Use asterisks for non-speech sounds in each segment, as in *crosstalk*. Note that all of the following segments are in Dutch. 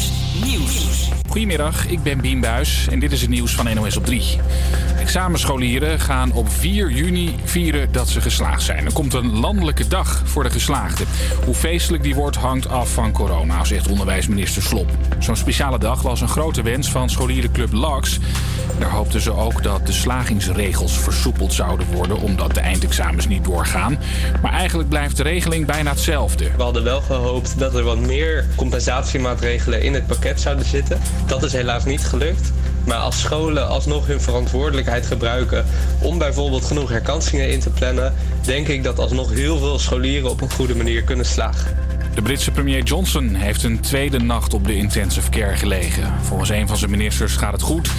first. Nieuws. Goedemiddag, ik ben Bien Buis en dit is het nieuws van NOS op 3. Examenscholieren gaan op 4 juni vieren dat ze geslaagd zijn. Er komt een landelijke dag voor de geslaagden. Hoe feestelijk die wordt hangt af van corona, zegt onderwijsminister Slop. Zo'n speciale dag was een grote wens van scholierenclub LAX. Daar hoopten ze ook dat de slagingsregels versoepeld zouden worden... omdat de eindexamens niet doorgaan. Maar eigenlijk blijft de regeling bijna hetzelfde. We hadden wel gehoopt dat er wat meer compensatiemaatregelen in het pakket zouden zitten. Dat is helaas niet gelukt. Maar als scholen alsnog hun verantwoordelijkheid gebruiken om bijvoorbeeld genoeg herkansingen in te plannen, denk ik dat alsnog heel veel scholieren op een goede manier kunnen slagen. De Britse premier Johnson heeft een tweede nacht op de intensive care gelegen. Volgens een van zijn ministers gaat het goed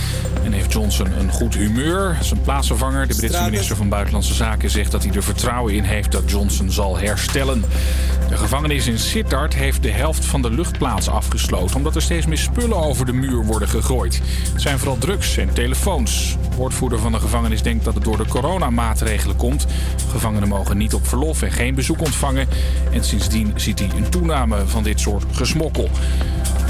en heeft Johnson een goed humeur. Zijn plaatsvervanger, de Britse minister van Buitenlandse Zaken, zegt dat hij er vertrouwen in heeft dat Johnson zal herstellen. De gevangenis in Sittard heeft de helft van de luchtplaats afgesloten omdat er steeds meer spullen over de muur worden gegooid. Het zijn vooral drugs en telefoons. De woordvoerder van de gevangenis denkt dat het door de coronamaatregelen komt. Gevangenen mogen niet op verlof en geen bezoek ontvangen. En sindsdien ziet hij een toename van dit soort gesmokkel.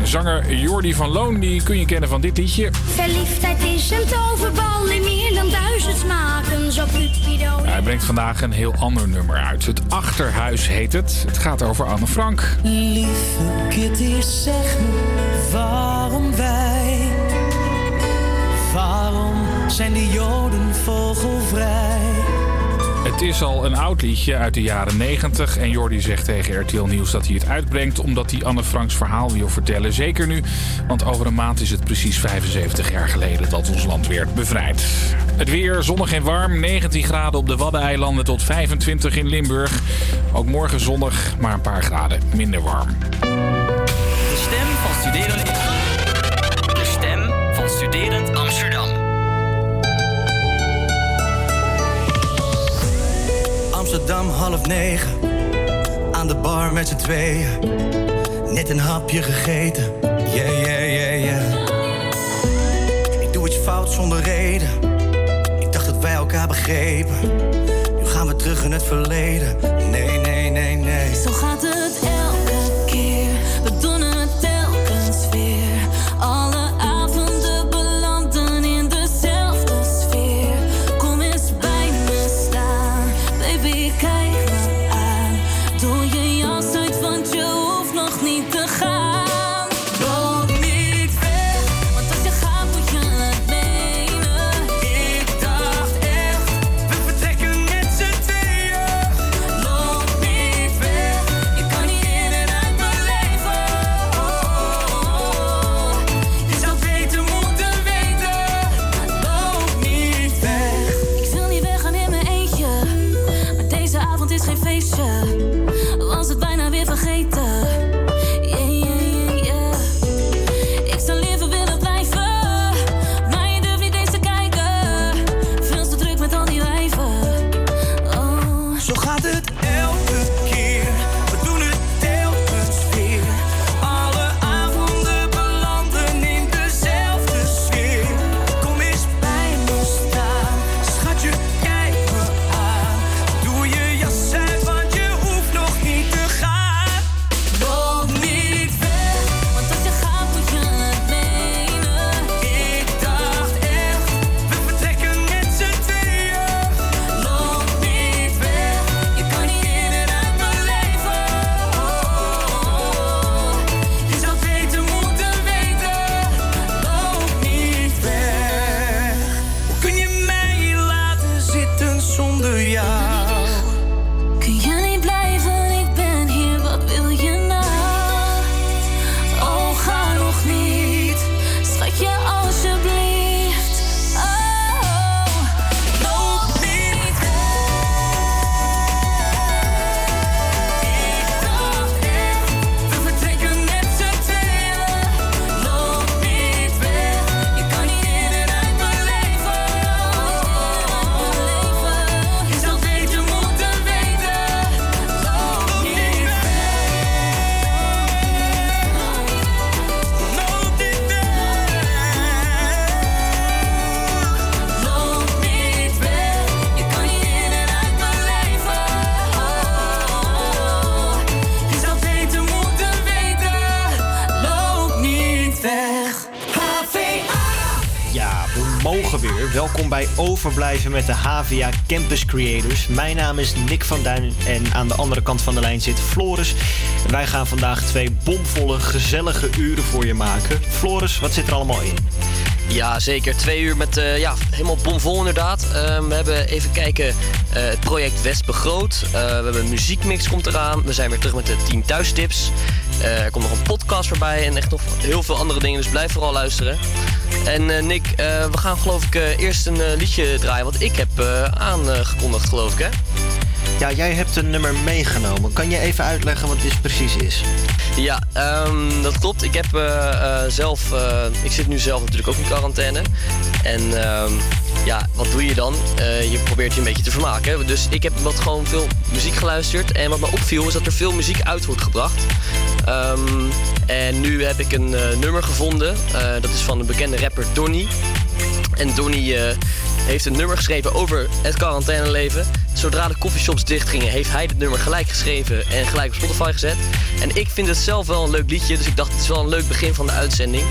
Zanger Jordi van Loon die kun je kennen van dit liedje. Verliefdheid is een toverbal in meer dan duizend smaken. Zo Cupido. Hij brengt vandaag een heel ander nummer uit. Het Achterhuis heet het. Het gaat over Anne Frank. Lieve Kitty, zeg me waarom wij? Waarom zijn de Joden vogelvrij? Het is al een oud liedje uit de jaren 90 en Jordi zegt tegen RTL Nieuws dat hij het uitbrengt omdat hij Anne Franks verhaal wil vertellen. Zeker nu, want over een maand is het precies 75 jaar geleden dat ons land werd bevrijd. Het weer zonnig en warm, 19 graden op de Waddeneilanden tot 25 in Limburg. Ook morgen zonnig, maar een paar graden minder warm. De stem van Studerend... De stem van Studerend Amsterdam half negen, aan de bar met z'n tweeën. Net een hapje gegeten, yeah, yeah, yeah, yeah. Ik doe iets fout zonder reden, ik dacht dat wij elkaar begrepen. Nu gaan we terug in het verleden, nee, nee, nee, nee. Zo gaat het Overblijven met de HVA Campus Creators. Mijn naam is Nick van Duin en aan de andere kant van de lijn zit Floris. Wij gaan vandaag twee bomvolle, gezellige uren voor je maken. Floris, wat zit er allemaal in? Ja, zeker. Twee uur met uh, ja, helemaal bomvol inderdaad. Uh, we hebben even kijken, uh, het project West Begroot. we hebben een muziekmix komt eraan. We zijn weer terug met de 10 thuistips. er komt nog een podcast voorbij en echt nog heel veel andere dingen. Dus blijf vooral luisteren. En Nick, we gaan geloof ik eerst een liedje draaien. Wat ik heb aangekondigd geloof ik hè? Ja, jij hebt een nummer meegenomen. Kan je even uitleggen wat dit precies is? Ja, um, dat klopt. Ik heb zelf, ik zit nu zelf natuurlijk ook in quarantaine. En um, ja, wat doe je dan? je probeert je een beetje te vermaken. Dus ik heb wat gewoon veel muziek geluisterd. En wat me opviel is dat er veel muziek uit wordt gebracht. Um, en nu heb ik een nummer gevonden. dat is van de bekende rapper Donny. En Donny heeft een nummer geschreven over het quarantaineleven. Zodra de coffeeshops dichtgingen, heeft hij het nummer gelijk geschreven en gelijk op Spotify gezet. En ik vind het zelf wel een leuk liedje, dus ik dacht het is wel een leuk begin van de uitzending.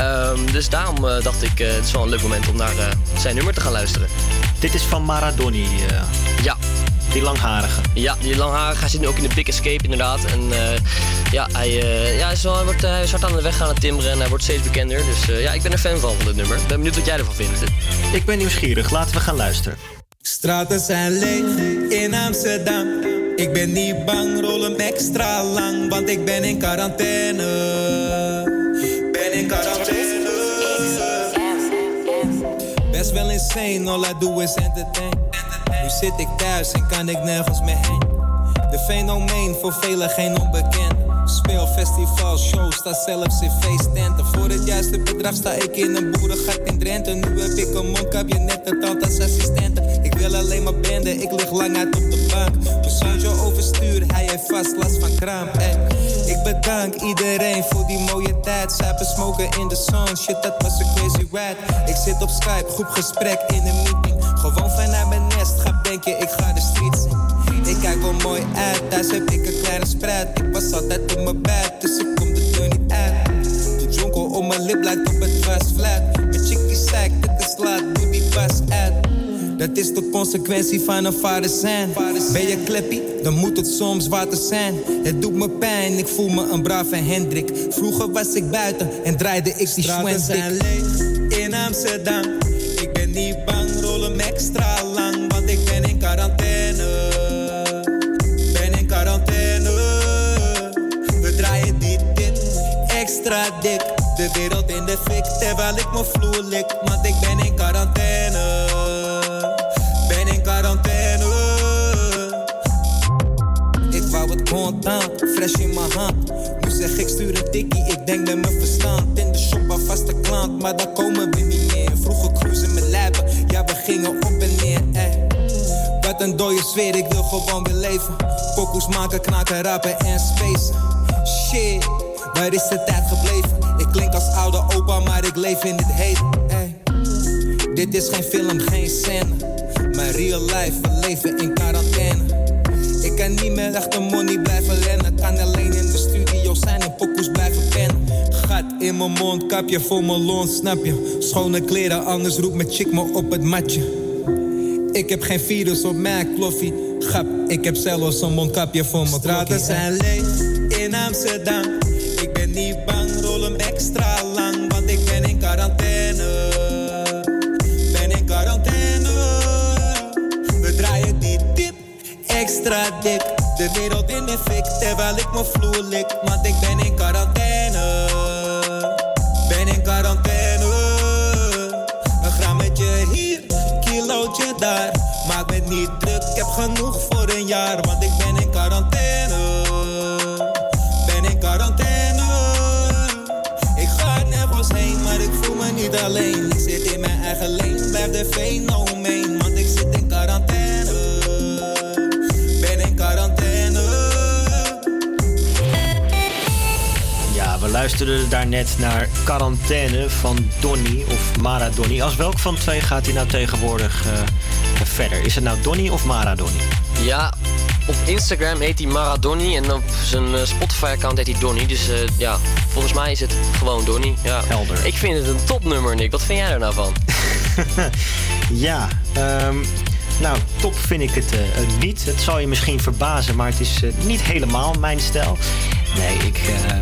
Um, dus daarom dacht ik, het is wel een leuk moment om naar zijn nummer te gaan luisteren. Dit is van Maradoni. Die langharige. Ja, die langharige. Hij zit nu ook in de Big Escape inderdaad. En ja, hij, ja, hij, is wel, hij, wordt, hij is hard aan de weg gaan het timmeren en hij wordt steeds bekender. Dus ja, ik ben er fan van van dit nummer. Ik ben benieuwd wat jij ervan vindt. Ik ben nieuwsgierig. Laten we gaan luisteren. Straten zijn leeg in Amsterdam. Ik ben niet bang, rol hem extra lang, want ik ben in quarantaine. Ben in quarantaine. Best wel insane, all I do is entertain. Zit ik thuis en kan ik nergens meer heen. De fenomeen voor velen geen onbekend. Speelfestival, show, sta zelfs in feesttenten. Voor het juiste bedrag sta ik in een boerengat in Drenthe. Nu heb ik een mondkapje, net een tand als assistenten. Ik wil alleen maar benden, ik lig lang uit op de bank. Mijn overstuur, hij heeft vast last van kramp. Ik bedank iedereen voor die mooie tijd. Zuipen smoken in de zon, shit dat was een crazy ride. Ik zit op Skype, groep gesprek in een meeting. Gewoon vanuit mijn ik ga de streets in. Ik kijk wel mooi uit, thuis heb ik een kleine spread. Ik was altijd op mijn bed, dus ik kom de deur niet uit. De jonkel om mijn lip lijkt op het was flat. Mijn chick die zei, dit is laat, doe die pas uit. Dat is de consequentie van een vader zijn. Ben je kleppie, dan moet het soms water zijn. Het doet me pijn, ik voel me een brave Hendrik. Vroeger was ik buiten en draaide ik die Straten zijn leeg in Amsterdam. De wereld in de fik, terwijl ik mijn vloer lik. Want ik ben in quarantaine. Ben in quarantaine. Ik wou het contant, fresh in mijn hand. Nu zeg ik stuur een tikkie, ik denk met mijn verstand. In de shop aan vaste klant, maar daar komen we niet meer. Vroeger cruisen met lijpen, ja we gingen op en neer. Ey. Wat een dode sfeer, ik wil gewoon weer leven. Pokoes maken, knaken, rappen en spacen. Shit, waar is de tijd gebleven? Ik klink als oude opa, maar ik leef in het heden. Dit is geen film, geen scène. Maar real life, we leven in quarantaine. Ik kan niet meer achter money blijven rennen. Kan alleen in de studio zijn en pokoes blijven pennen. Gat in mijn mond, kapje voor mijn lont, snap je? Schone kleren, anders roept mijn chick me op het matje. Ik heb geen virus op mijn kloffie. Grap, ik heb zelfs een mondkapje voor mijn Straten zijn leeg in Amsterdam. Niet bang, rol hem extra lang, want ik ben in quarantaine. Ben in quarantaine. We draaien die tip extra dik. De wereld in de fik, terwijl ik mijn vloer lik. Want ik ben in quarantaine. Ben in quarantaine. Een grammetje hier, kilootje daar. Maak me niet druk, ik heb genoeg voor een jaar. Want ik ben de fenomeen. Want ik zit in quarantaine. Ben in quarantaine. Ja, we luisterden daarnet naar Quarantaine van Donny of Maradoni. Als welk van twee gaat hij nou tegenwoordig eh, verder? Is het nou Donny of Maradoni? Ja, op Instagram heet hij Maradoni en op zijn eh, Spotify-account heet hij Donny. Dus eh, ja, volgens mij is het gewoon Donny. Ja. Helder. Ik vind het een topnummer, Nick. Wat vind jij er nou van? *laughs* ja, ehm, nou, top vind ik het eh, niet. Het zal je misschien verbazen, maar het is eh, niet helemaal mijn stijl. Nee, ik. eh,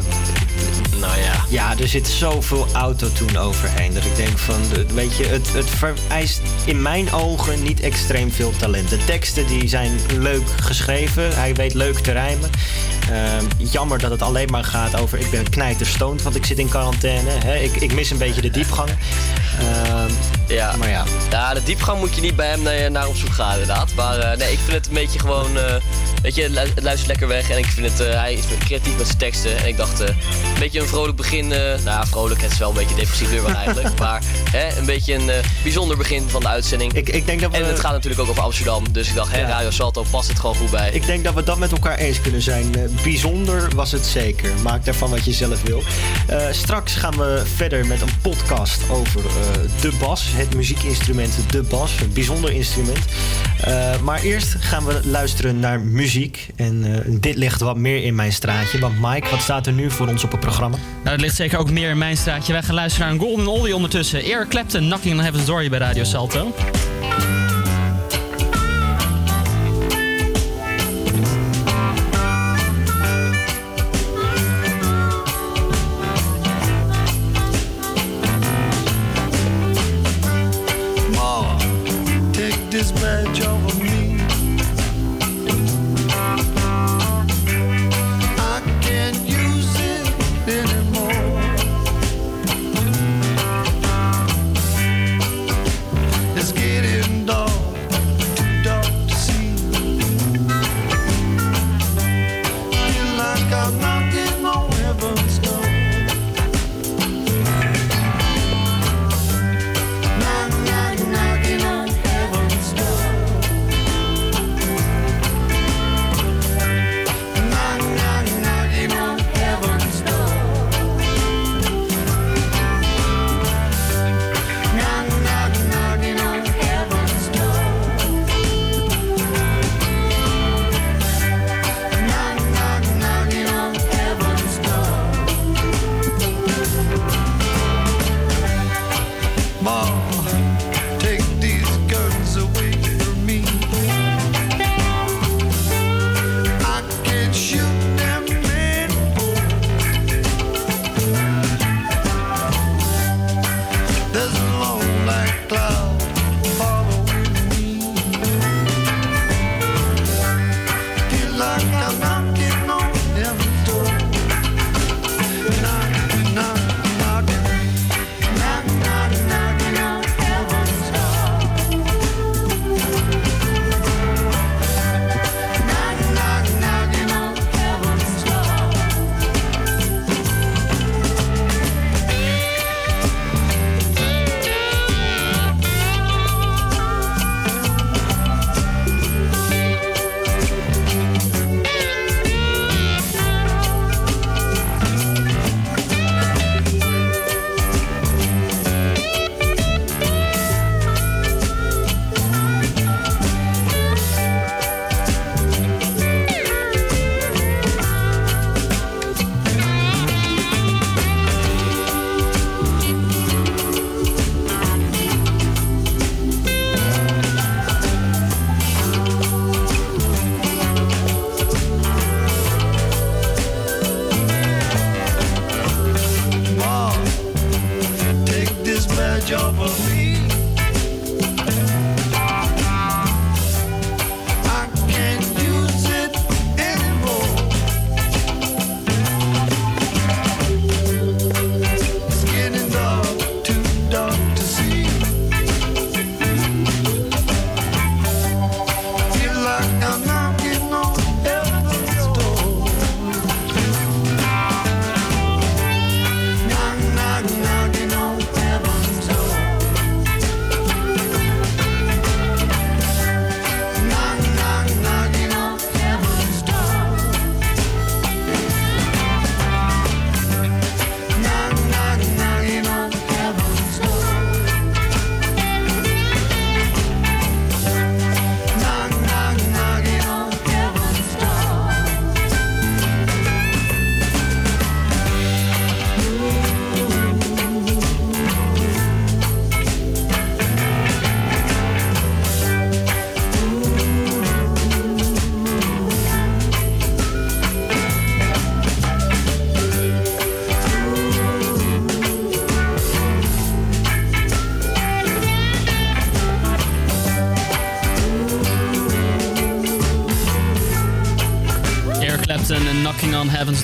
Nou ja. ja, er zit zoveel autotune overheen. Dat ik denk van, weet je, het, het vereist in mijn ogen niet extreem veel talent. De teksten die zijn leuk geschreven. Hij weet leuk te rijmen. Ehm, jammer dat het alleen maar gaat over ik ben knijterstoned, want ik zit in quarantaine. Hè? Ik, ik mis een beetje de diepgang. Ehm, Ja. maar ja. Ja, de diepgang moet je niet bij hem naar, naar op zoek gaan, inderdaad. Maar eh, nee, ik vind het een beetje gewoon. eh, weet je, het lu- het luistert lekker weg. En ik vind het. eh, hij is creatief met zijn teksten. En ik dacht, eh, een beetje een vrolijk begin. nou ja, vrolijk, het is wel een beetje depressief nummer eigenlijk. *laughs* maar hè, een beetje een bijzonder begin van de uitzending. Ik, ik denk dat we, En het gaat natuurlijk ook over Amsterdam. Dus ik dacht, hè, Ja. Radio Salto past het gewoon goed bij. ik denk dat we dat met elkaar eens kunnen zijn. Bijzonder was het zeker. Maak daarvan wat je zelf wil. Straks gaan we verder met een podcast over de bas. Het muziekinstrument de bas. Een bijzonder instrument. Maar eerst gaan we luisteren naar muziek. En eh, dit ligt wat meer in mijn straatje. Want Mike, wat staat er nu voor ons op het programma? Nou, het ligt zeker ook meer in mijn straatje. Wij gaan luisteren naar Golden Oldie ondertussen. Eric Clapton, Knocking on Heaven's Door bij Radio Salto.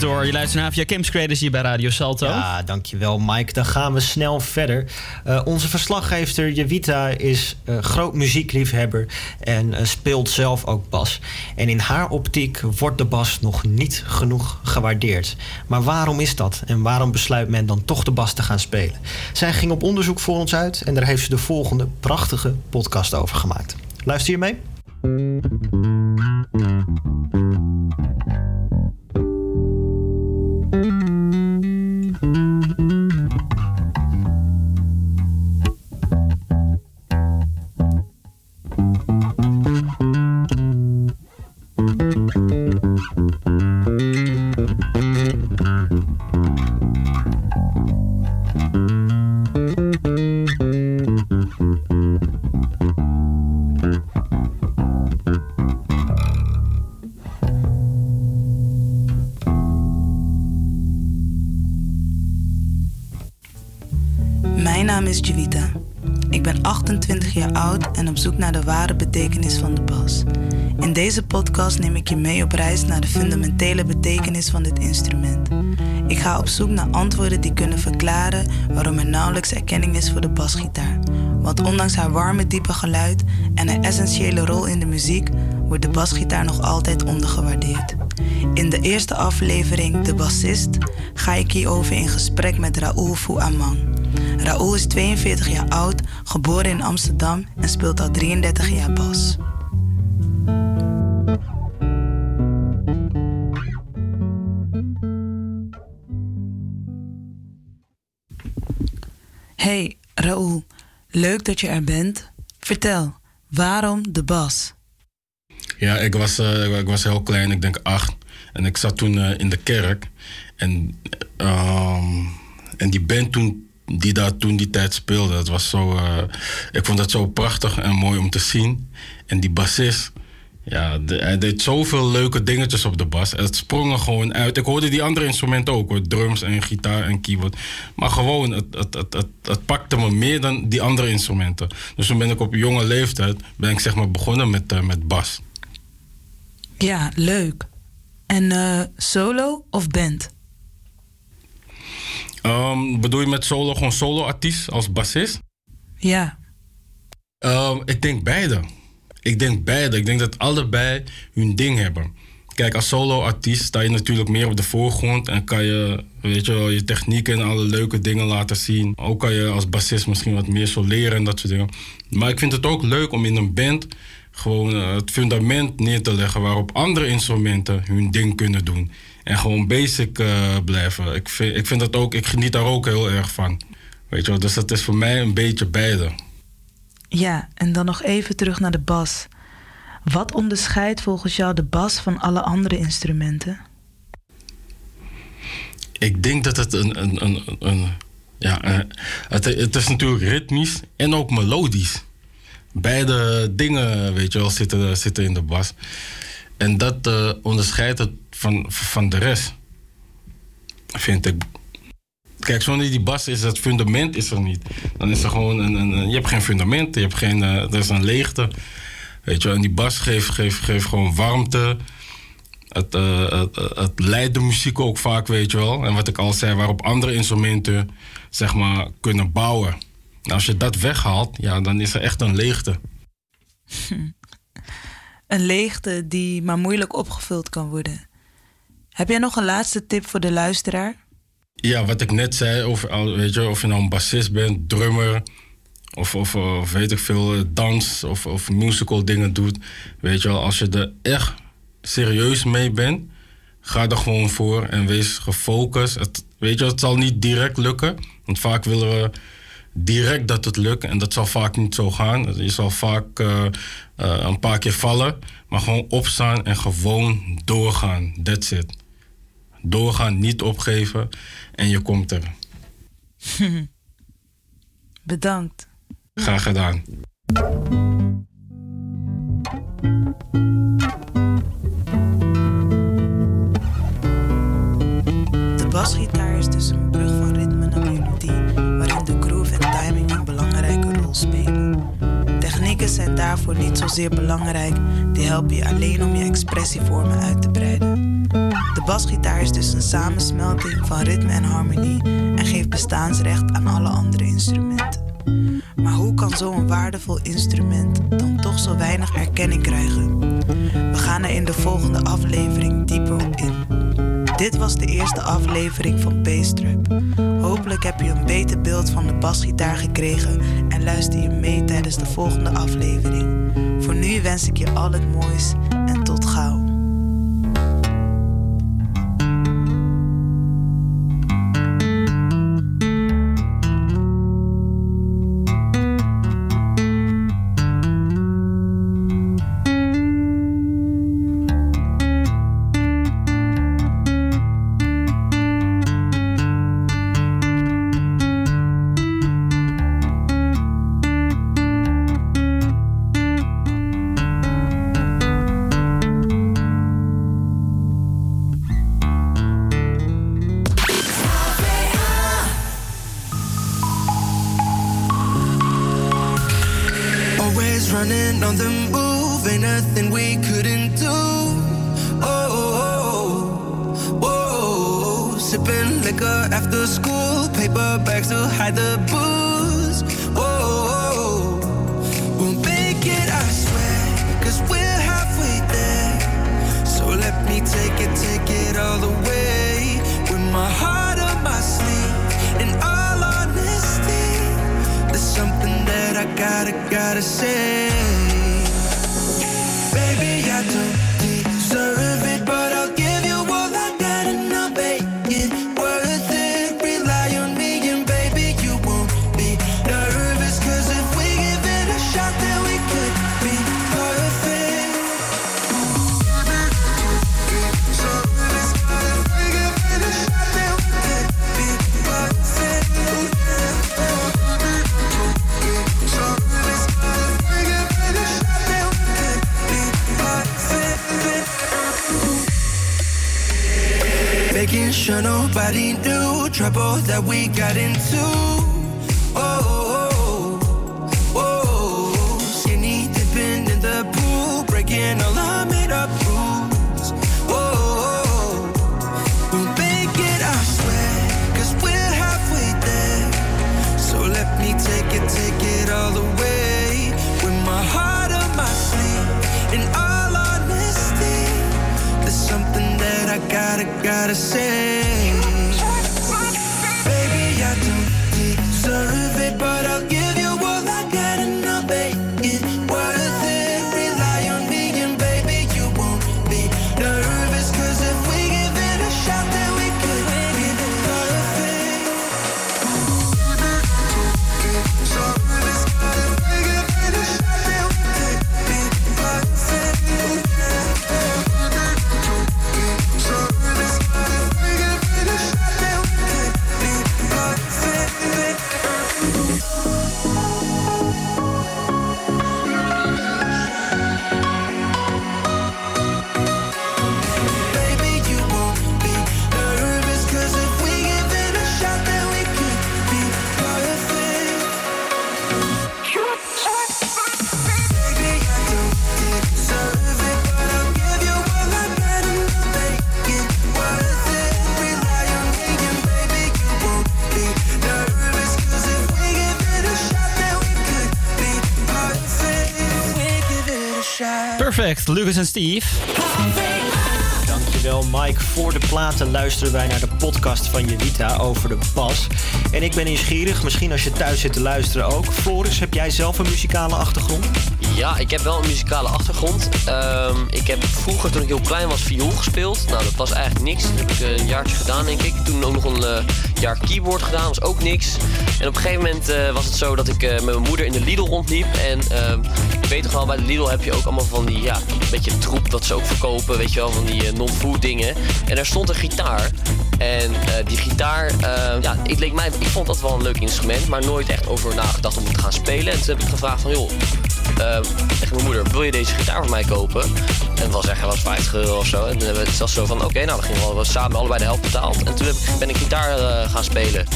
Door. Je luistert naar via Kim's Creators hier bij Radio Salto. Ja, dankjewel Mike. Dan gaan we snel verder. Uh, onze verslaggever Javita is uh, groot muziekliefhebber en uh, speelt zelf ook bas. En in haar optiek wordt de bas nog niet genoeg gewaardeerd. Maar waarom is dat? En waarom besluit men dan toch de bas te gaan spelen? Zij ging op onderzoek voor ons uit en daar heeft ze de volgende prachtige podcast over gemaakt. Luister je mee? Podcast neem ik je mee op reis naar de fundamentele betekenis van dit instrument. Ik ga op zoek naar antwoorden die kunnen verklaren waarom er nauwelijks erkenning is voor de basgitaar. Want ondanks haar warme, diepe geluid en haar essentiële rol in de muziek, wordt de basgitaar nog altijd ondergewaardeerd. In de eerste aflevering, De Bassist, ga ik hierover in gesprek met Raoul Fouamang. Raoul is 42 jaar oud, geboren in Amsterdam en speelt al 33 jaar bas. Hey Raoul, leuk dat je er bent. Vertel, waarom de bas? Ja, ik was, uh, ik was heel klein, ik denk acht. En ik zat toen uh, in de kerk. En, um, en die band toen, die daar toen die tijd speelde, dat was zo. Uh, ik vond dat zo prachtig en mooi om te zien. En die bassist, ja, de, hij deed zoveel leuke dingetjes op de bas. Het sprong er gewoon uit. Ik hoorde die andere instrumenten ook, hoor, drums en gitaar en keyboard. Maar gewoon, het, het, het, het, het pakte me meer dan die andere instrumenten. Dus toen ben ik op jonge leeftijd ben ik zeg maar begonnen met, uh, met bas. Ja, leuk. En uh, solo of band? Um, bedoel je met solo gewoon solo-artiest als bassist? Ja. Um, ik denk beide. Ik denk beide. Ik denk dat allebei hun ding hebben. Kijk, als solo-artiest sta je natuurlijk meer op de voorgrond en kan je, weet je wel, je techniek en alle leuke dingen laten zien. Ook kan je als bassist misschien wat meer soleren en dat soort dingen. Maar ik vind het ook leuk om in een band gewoon uh, het fundament neer te leggen waarop andere instrumenten hun ding kunnen doen. En gewoon basic uh, blijven. Ik vind, ik vind dat ook, ik geniet daar ook heel erg van. Weet je wel, dus dat is voor mij een beetje beide. Ja, en dan nog even terug naar de bas. Wat onderscheidt volgens jou de bas van alle andere instrumenten? Ik denk dat het een. een, een, een ja, uh, het, het is natuurlijk ritmisch en ook melodisch beide dingen, weet je wel, zitten, zitten in de bas. En dat uh, onderscheidt het van, van de rest. Vind ik. Kijk, zonder die bas is het fundament is er niet. Dan is er gewoon een. een je hebt geen fundament, je hebt geen. Uh, er is een leegte. Weet je wel, en die bas geeft, geeft, geeft gewoon warmte. Het, uh, het, het leidt de muziek ook vaak, weet je wel. En wat ik al zei, waarop andere instrumenten, zeg maar, kunnen bouwen. Als je dat weghaalt, ja, dan is er echt een leegte. *laughs* Een leegte die maar moeilijk opgevuld kan worden. Heb jij nog een laatste tip voor de luisteraar? Ja, wat ik net zei, of, weet je, of je nou een bassist bent, drummer, of, of, weet ik veel, dans of, of musical dingen doet. Weet je wel, als je er echt serieus mee bent, ga er gewoon voor en wees gefocust. Het, weet je, het zal niet direct lukken, want vaak willen we direct dat het lukt. En dat zal vaak niet zo gaan. Je zal vaak uh, uh, een paar keer vallen. Maar gewoon opstaan en gewoon doorgaan. That's it. Doorgaan, niet opgeven. En je komt er. *laughs* Bedankt. Graag gedaan. De basgitaar is dus een brug van ritme naar melodie, waarin de groove en timing een belangrijke rol spelen. Technieken zijn daarvoor niet zozeer belangrijk, die helpen je alleen om je expressievormen uit te breiden. Basgitaar is dus een samensmelting van ritme en harmonie en geeft bestaansrecht aan alle andere instrumenten. Maar hoe kan zo'n waardevol instrument dan toch zo weinig erkenning krijgen? We gaan er in de volgende aflevering dieper op in. Dit was de eerste aflevering van Bastrap. Hopelijk heb je een beter beeld van de basgitaar gekregen en luister je mee tijdens de volgende aflevering. Voor nu wens ik je al het moois nobody knew trouble that we got into. Lucas en Steve. Dankjewel Mike. Voor de platen luisteren wij naar de podcast van Jelita over de bas. En ik ben nieuwsgierig, misschien als je thuis zit te luisteren ook. Floris, heb jij zelf een muzikale achtergrond? Ja, ik heb wel een muzikale achtergrond. Ehm, ik heb vroeger, toen ik heel klein was, viool gespeeld. Nou, dat was eigenlijk niks. Dat heb ik eh, een jaartje gedaan, denk ik. Toen ook nog een eh, jaar keyboard gedaan, was ook niks. En op een gegeven moment eh, was het zo dat ik eh, met mijn moeder in de Lidl rondliep. En ehm, weet toch wel, bij Lidl heb je ook allemaal van die, ja, een beetje troep dat ze ook verkopen. Weet je wel, van die eh, non-food dingen. En daar stond een gitaar. En eh, die gitaar, eh, ja, ik, leek mij, ik vond dat wel een leuk instrument, maar nooit echt over nagedacht om het te gaan spelen. En toen heb ik gevraagd van, joh, eh, tegen mijn moeder, wil je deze gitaar voor mij kopen? En het was echt was 50 euro of zo. En toen hebben we- het zo van, oké, nou, dan gingen we samen allebei de helft betaald. En toen ben ik gitaar gaan spelen.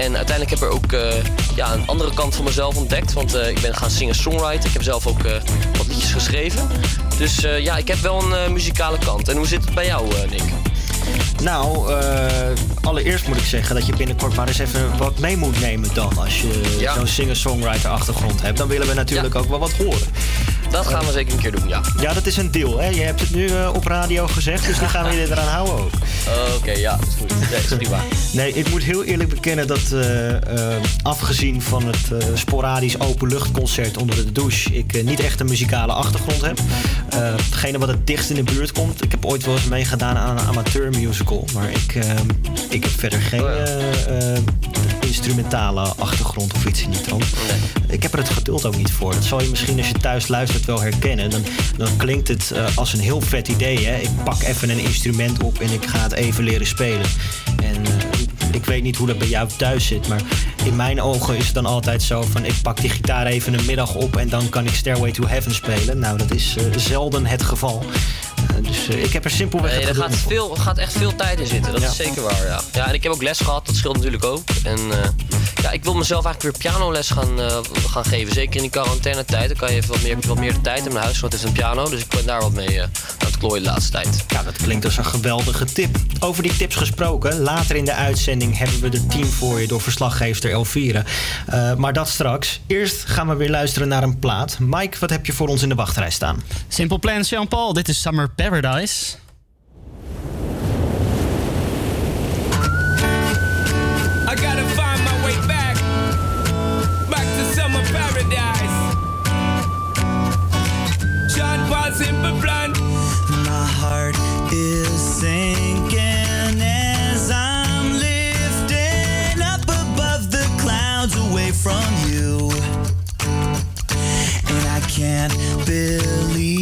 En uiteindelijk heb ik er ook eh, ja, een andere kant van mezelf ontdekt. Want eh, ik ben gaan zingen-songwriten. Ik heb zelf ook eh, wat liedjes geschreven. Dus ja, ik heb wel een muzikale kant. En hoe zit het bij jou, Nick? Nou, allereerst moet ik zeggen dat je binnenkort maar eens even wat mee moet nemen dan. Als je Ja. zo'n singer-songwriter achtergrond hebt, dan willen we natuurlijk ook wel wat horen. Dat gaan we zeker een keer doen, ja. Ja, dat is een deal. Hè? Je hebt het nu eh, op radio gezegd, dus dan gaan we je eraan houden ook. Oké, ja, dat is goed. Nee, is prima. *laughs* Nee, ik moet heel eerlijk bekennen dat eh, eh, afgezien van het sporadisch openluchtconcert onder de douche, ik niet echt een muzikale achtergrond heb. Hetgene wat het dichtst in de buurt komt, ik heb ooit wel eens meegedaan aan een amateur musical, maar ik, ik heb verder geen eh, instrumentale achtergrond of iets in die trant. Ik heb er het geduld ook niet voor. Dat zal je misschien als je thuis luistert wel herkennen. Dan, dan klinkt het eh, als een heel vet idee. Hè? Ik pak even een instrument op en ik ga het even leren spelen. En eh, ik weet niet hoe dat bij jou thuis zit, maar in mijn ogen is het dan altijd zo van ik pak die gitaar even een middag op en dan kan ik Stairway to Heaven spelen. Nou, dat is eh, zelden het geval. Eh, dus eh, ik heb er simpelweg Nee, er gaat, veel, gaat echt veel tijd in zitten. Dat is zeker waar, ja. Ja, en ik heb ook les gehad. Dat scheelt natuurlijk ook. En eh, ja, ik wil mezelf eigenlijk weer pianoles gaan, eh, gaan geven. Zeker in die quarantainetijd. Dan kan je even wat meer, wat meer de tijd hebben. Mijn huisgenoot heeft een piano. Dus ik ben daar wat mee eh, aan het klooien de laatste tijd. Ja, dat klinkt als een geweldige tip. Over die tips gesproken, later in de uitzending hebben we er tien voor je door verslaggever Elvira. Eh, maar dat straks. Eerst gaan we weer luisteren naar een plaat. Mike, wat heb je voor ons in de wachtrij staan? Simple Plan, Jean-Paul. Dit is Summer Paradise. Can't believe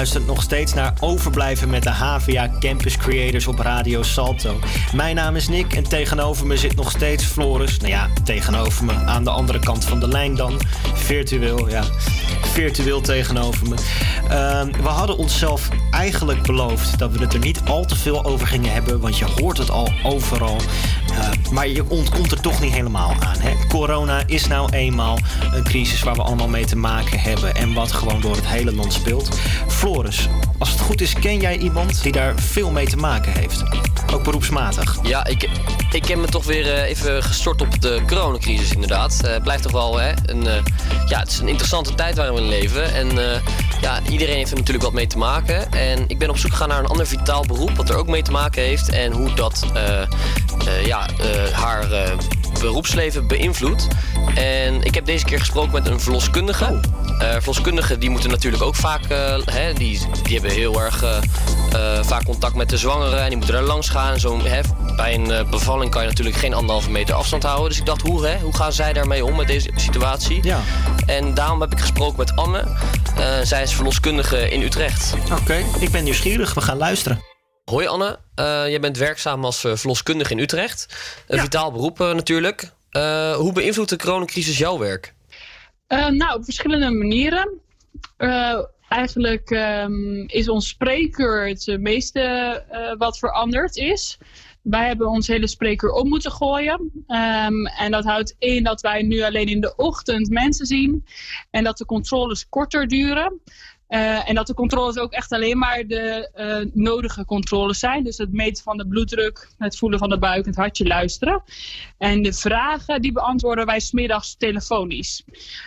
luistert nog steeds naar Overblijven met de HVA Campus Creators op Radio Salto. Mijn naam is Nick en tegenover me zit nog steeds Floris. Nou ja, tegenover me aan de andere kant van de lijn dan. Virtueel, ja. Virtueel tegenover me. Ehm, we hadden onszelf eigenlijk beloofd dat we het er niet al te veel over gingen hebben, want je hoort het al overal. Eh, maar je ontkomt er toch niet helemaal aan. Hè? Corona is nou eenmaal een crisis waar we allemaal mee te maken hebben en wat gewoon door het hele land speelt. Floris, als het goed is, ken jij iemand die daar veel mee te maken heeft? Ook beroepsmatig. Ja, ik, ik heb me toch weer eh, even gestort op de coronacrisis inderdaad. Eh, Het blijft toch wel hè, een, ja, het is een interessante tijd waarin we leven. En ja, iedereen heeft er natuurlijk wat mee te maken. En ik ben op zoek gegaan naar een ander vitaal beroep wat er ook mee te maken heeft. En hoe dat ja, eh, haar eh, beroepsleven beïnvloedt. En ik heb deze keer gesproken met een verloskundige. Eh, verloskundigen die moeten natuurlijk ook vaak, eh, hè, die, die hebben heel erg eh, eh, vaak contact met de zwangeren en die moeten er langs gaan. En Zo, hè, bij een eh, bevalling kan je natuurlijk geen anderhalve meter afstand houden. Dus ik dacht, hoe, hè, hoe gaan zij daarmee om met deze situatie? Ja. En daarom heb ik gesproken met Anne. Eh, zij is verloskundige in Utrecht. Oké, ik ben nieuwsgierig. We gaan luisteren. Hoi Anne, Eh, jij bent werkzaam als eh, verloskundige in Utrecht. Een vitaal beroep eh, natuurlijk. Hoe beïnvloedt de coronacrisis jouw werk? Nou, op verschillende manieren. Eigenlijk ehm, is ons spreekuur het meeste wat veranderd is. Wij hebben ons hele spreekuur op moeten gooien. Ehm, en dat houdt in dat wij nu alleen in de ochtend mensen zien. En dat de controles korter duren. Eh, en dat de controles ook echt alleen maar de eh, nodige controles zijn. Dus het meten van de bloeddruk, het voelen van de buik, het hartje luisteren. En de vragen die beantwoorden wij smiddags telefonisch.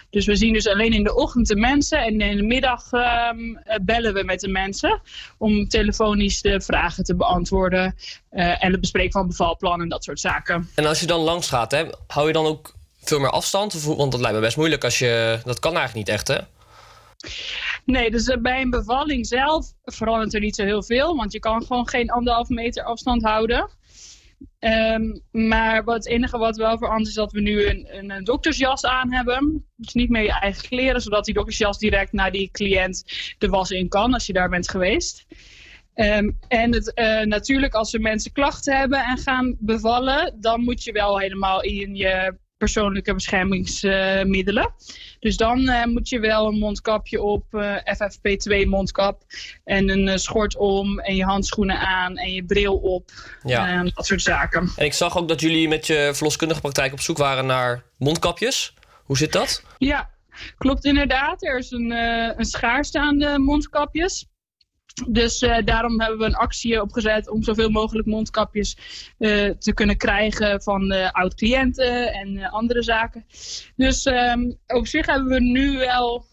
Dus we zien dus alleen in de ochtend de mensen en in de middag ehm, eh, bellen we met de mensen om telefonisch de vragen te beantwoorden en het bespreken van bevalplannen en dat soort zaken. En als je dan langs gaat, hè, hou je dan ook veel meer afstand? Want dat lijkt me best moeilijk als je... Dat kan eigenlijk niet echt, hè? Nee, dus eh, bij een bevalling zelf verandert er niet zo heel veel, want je kan gewoon geen anderhalf meter afstand houden. Ehm, maar wat, het enige wat wel verandert is dat we nu een, een, doktersjas aan hebben. Dus niet meer je eigen kleren, zodat die doktersjas direct naar die cliënt de was in kan als je daar bent geweest. Ehm, en het, eh, natuurlijk, als we mensen klachten hebben en gaan bevallen, dan moet je wel helemaal in je persoonlijke beschermingsmiddelen. dus dan eh, moet je wel een mondkapje op, eh, FFP2 mondkap en een eh, schort om en je handschoenen aan en je bril op. Ja. Dat soort zaken. En ik zag ook dat jullie met je verloskundige praktijk op zoek waren naar mondkapjes. Hoe zit dat? Ja, klopt inderdaad. Er is een, eh, een schaarste aan de mondkapjes. Dus eh, daarom hebben we een actie opgezet om zoveel mogelijk mondkapjes eh, te kunnen krijgen van eh, oud-cliënten en andere zaken. Dus ehm, op zich hebben we nu wel.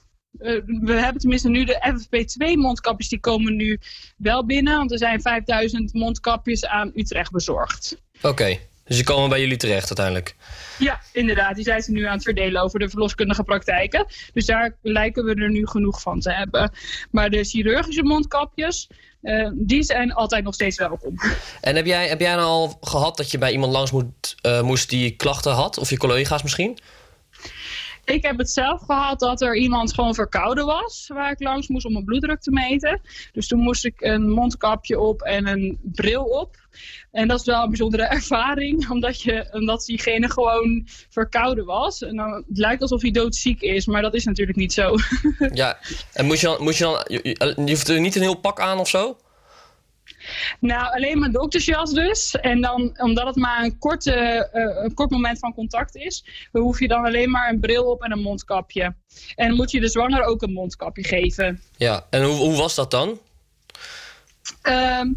we hebben tenminste nu de FFP2-mondkapjes, die komen nu wel binnen. Want er zijn 5000 mondkapjes aan Utrecht bezorgd. Oké, dus die komen bij jullie terecht uiteindelijk. Ja, inderdaad. Die zijn ze nu aan het verdelen over de verloskundige praktijken. Dus daar lijken we er nu genoeg van te hebben. Maar de chirurgische mondkapjes, eh, die zijn altijd nog steeds welkom. En heb jij, heb jij nou al gehad dat je bij iemand langs moet, eh, moest die klachten had? Of je collega's misschien? Ik heb het zelf gehad dat er iemand gewoon verkouden was waar ik langs moest om mijn bloeddruk te meten. Dus toen moest ik een mondkapje op en een bril op. En dat is wel een bijzondere *laughs* ervaring, omdat, je, omdat diegene gewoon verkouden was. En dan, het lijkt alsof hij doodziek is, maar dat is natuurlijk niet zo. *laughs* Ja, en moet je dan, moet je dan je hoeft er niet een heel pak aan of zo? Nou, alleen mijn doktersjas dus. En dan, omdat het maar een, korte, eh, een kort moment van contact is, hoef je dan alleen maar een bril op en een mondkapje. En moet je de zwanger ook een mondkapje geven. Ja, en hoe, hoe was dat dan? Ehm,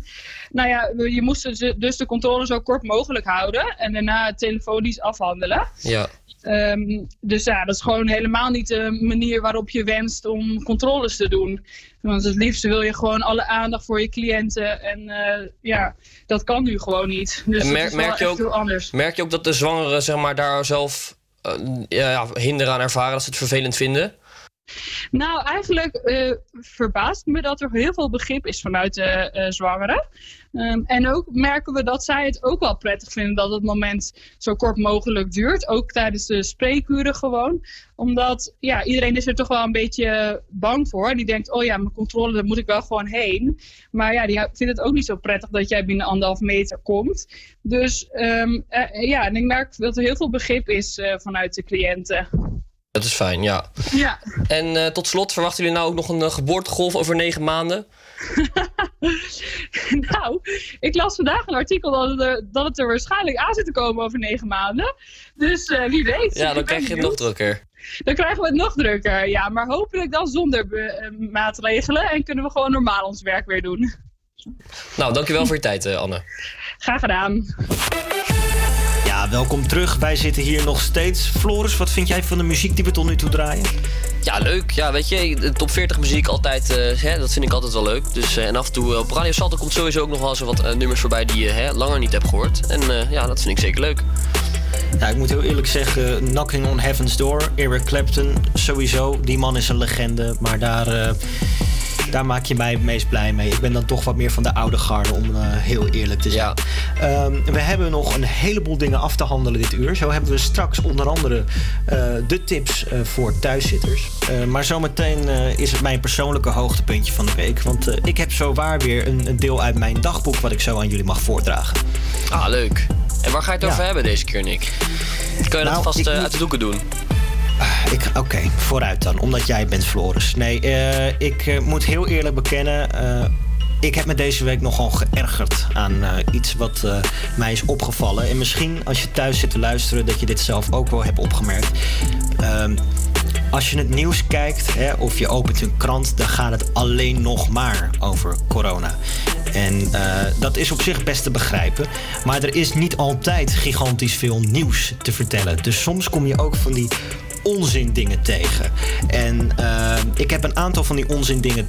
nou ja, je moest dus- de controle zo kort mogelijk houden en daarna telefonisch afhandelen. Ja. Ehm, dus ja, dat is gewoon helemaal niet de manier waarop je wenst om controles te doen. Want het liefst wil je gewoon alle aandacht voor je cliënten. En eh, ja, dat kan nu gewoon niet. Dus en mer- is merk, je ook, anders. merk je ook dat de zwangeren zeg maar, daar zelf eh, ja, hinder aan ervaren, dat ze het vervelend vinden? Nou, eigenlijk eh, verbaast me dat er heel veel begrip is vanuit de eh, zwangeren. Ehm, en ook merken we dat zij het ook wel prettig vinden dat het moment zo kort mogelijk duurt. Ook tijdens de spreekuren gewoon. Omdat ja, iedereen is er toch wel een beetje bang voor. Die denkt, oh ja, mijn controle, daar moet ik wel gewoon heen. Maar ja, die vindt het ook niet zo prettig dat jij binnen anderhalf meter komt. Dus ehm, eh, ja, en ik merk dat er heel veel begrip is eh, vanuit de cliënten. Dat is fijn, ja. Ja. En eh, tot slot, verwachten jullie nou ook nog een eh, geboortegolf over negen maanden? *laughs* nou, ik las vandaag een artikel dat het, er, dat het er waarschijnlijk aan zit te komen over negen maanden. Dus eh, wie weet. Ja, dan krijg je het nog drukker. Dan krijgen we het nog drukker, ja. Maar hopelijk dan zonder be- eh, maatregelen. En kunnen we gewoon normaal ons werk weer doen. Nou, dankjewel voor je tijd, eh, Anne. Graag gedaan. Ja, welkom terug. Wij zitten hier nog steeds. Floris, wat vind jij van de muziek die we tot nu toe draaien? Ja, leuk. Ja, weet je, top 40 muziek altijd, eh, hè, dat vind ik altijd wel leuk. Dus, eh, en af en toe eh, op Radio Salto komt sowieso ook nog wel eens wat nummers voorbij die je hè, langer niet hebt gehoord. En ja, dat vind ik zeker leuk. Ja, ik moet heel eerlijk zeggen, Knocking on Heaven's Door, Eric Clapton, sowieso. Die man is een legende, maar daar, eh, daar maak je mij het meest blij mee. Ik ben dan toch wat meer van de oude garde, om eh, heel eerlijk te zijn. Ehm, we hebben nog een heleboel dingen af te handelen dit uur. Zo hebben we straks onder andere eh, de tips voor thuiszitters. Maar zometeen is het mijn persoonlijke hoogtepuntje van de week. Want ik heb zowaar weer een, een deel uit mijn dagboek wat ik zo aan jullie mag voordragen. Ah, leuk. En waar ga je het Ja. over hebben deze keer, Nick? Kan je Nou, dat vast ik eh, uit de doeken doen? Ik- Oké, vooruit dan, omdat jij bent Floris. Nee, eh, ik eh, moet heel eerlijk bekennen. ik heb me deze week nogal geërgerd aan iets wat mij is opgevallen. En misschien als je thuis zit te luisteren, dat je dit zelf ook wel hebt opgemerkt. Als je het nieuws kijkt hè, of je opent een krant, dan gaat het alleen nog maar over corona. En eh, dat is op zich best te begrijpen. Maar er is niet altijd gigantisch veel nieuws te vertellen. Dus soms kom je ook van die onzin dingen tegen. En eh, ik heb een aantal van die onzin dingen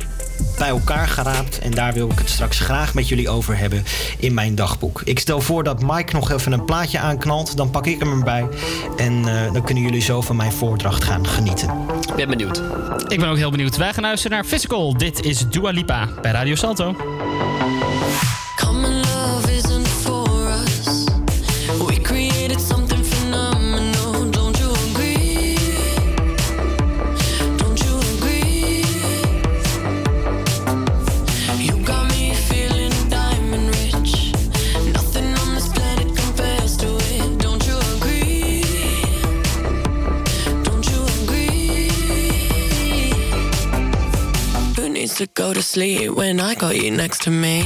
bij elkaar geraapt. En daar wil ik het straks graag met jullie over hebben in mijn dagboek. Ik stel voor dat Mike nog even een plaatje aanknalt. Dan pak ik hem erbij. En eh, dan kunnen jullie zo van mijn voordracht gaan genieten. Ik ben benieuwd. Ik ben ook heel benieuwd. Wij gaan luisteren naar Physical. Dit is Dua Lipa bij Radio Salto. To go to sleep when I got you next to me?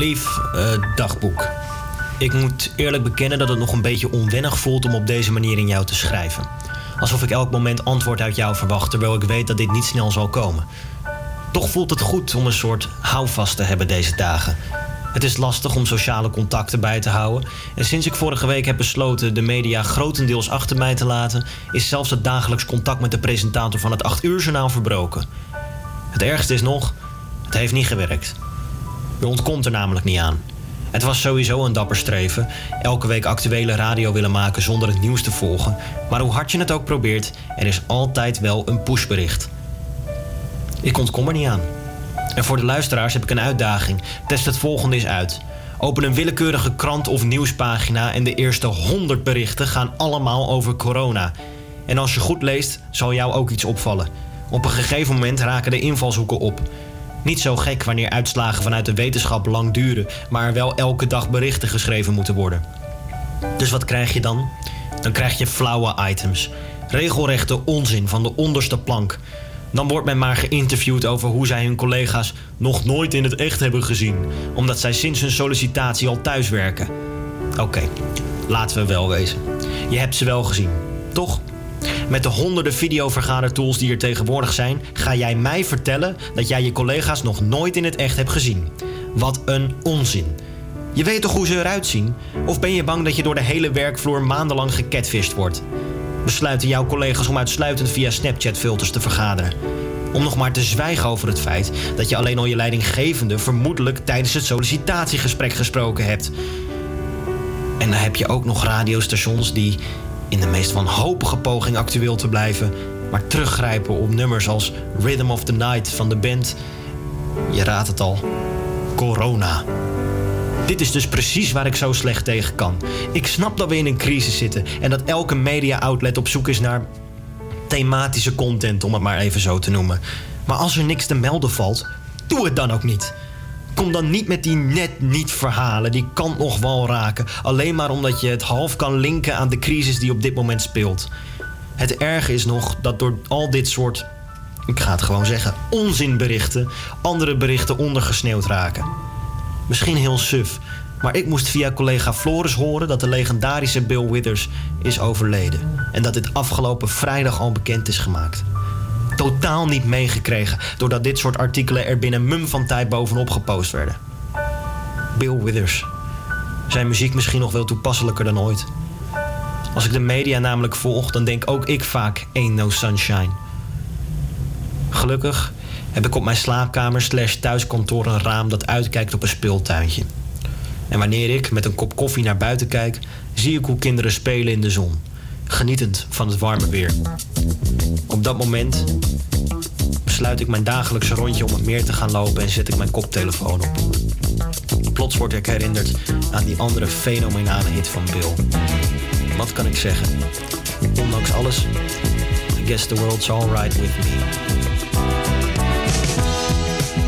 Lief, eh, dagboek. Ik moet eerlijk bekennen dat het nog een beetje onwennig voelt om op deze manier in jou te schrijven. Alsof ik elk moment antwoord uit jou verwacht, terwijl ik weet dat dit niet snel zal komen. Toch voelt het goed om een soort houvast te hebben deze dagen. Het is lastig om sociale contacten bij te houden. En sinds ik vorige week heb besloten de media grotendeels achter mij te laten, is zelfs het dagelijks contact met de presentator van het 8 uur journaal verbroken. Het ergste is nog, het heeft niet gewerkt. Je ontkomt er namelijk niet aan. Het was sowieso een dapper streven. Elke week actuele radio willen maken zonder het nieuws te volgen. Maar hoe hard je het ook probeert, er is altijd wel een pushbericht. Ik ontkom er niet aan. En voor de luisteraars heb ik een uitdaging. Test het volgende eens uit. Open een willekeurige krant of nieuwspagina en de eerste 100 berichten gaan allemaal over corona. En als je goed leest, zal jou ook iets opvallen. Op een gegeven moment raken de invalshoeken op. Niet zo gek wanneer uitslagen vanuit de wetenschap lang duren, maar wel elke dag berichten geschreven moeten worden. Dus wat krijg je dan? Dan krijg je flauwe items. Regelrechte onzin van de onderste plank. Dan wordt men maar geïnterviewd over hoe zij hun collega's nog nooit in het echt hebben gezien, omdat zij sinds hun sollicitatie al thuis werken. Oké, laten we wel wezen. Je hebt ze wel gezien, toch? Met de honderden videovergadertools die er tegenwoordig zijn, ga jij mij vertellen dat jij je collega's nog nooit in het echt hebt gezien. Wat een onzin. Je weet toch hoe ze eruit zien? Of ben je bang dat je door de hele werkvloer maandenlang gecatfished wordt? Besluiten jouw collega's om uitsluitend via Snapchat-filters te vergaderen? Om nog maar te zwijgen over het feit dat je alleen al je leidinggevende vermoedelijk tijdens het sollicitatiegesprek gesproken hebt. En dan heb je ook nog radiostations die, in de meest wanhopige poging actueel te blijven, maar teruggrijpen op nummers als Rhythm of the Night van de band. Je raadt het al: Corona. Dit is dus precies waar ik zo slecht tegen kan. Ik snap dat we in een crisis zitten en dat elke media-outlet op zoek is naar thematische content, om het maar even zo te noemen. Maar als er niks te melden valt, doe het dan ook niet. Kom dan niet met die net niet verhalen, die kan nog wel raken. Alleen maar omdat je het half kan linken aan de crisis die op dit moment speelt. Het erge is nog dat door al dit soort, ik ga het gewoon zeggen, onzinberichten, andere berichten ondergesneeuwd raken. Misschien heel suf, maar ik moest via collega Floris horen dat de legendarische Bill Withers is overleden. En dat dit afgelopen vrijdag al bekend is gemaakt. Totaal niet meegekregen, doordat dit soort artikelen er binnen mum van tijd bovenop gepost werden. Bill Withers. Zijn muziek misschien nog wel toepasselijker dan ooit. Als ik de media namelijk volg, dan denk ook ik vaak Ain't No Sunshine. Gelukkig heb ik op mijn slaapkamer slash thuiskantoor een raam dat uitkijkt op een speeltuintje. En wanneer ik met een kop koffie naar buiten kijk, zie ik hoe kinderen spelen in de zon, genietend van het warme weer. Op dat moment besluit ik mijn dagelijkse rondje om het meer te gaan lopen en zet ik mijn koptelefoon op. Plots word ik herinnerd aan die andere fenomenale hit van Bill. Wat kan ik zeggen? Ondanks alles, I guess the world's alright with me.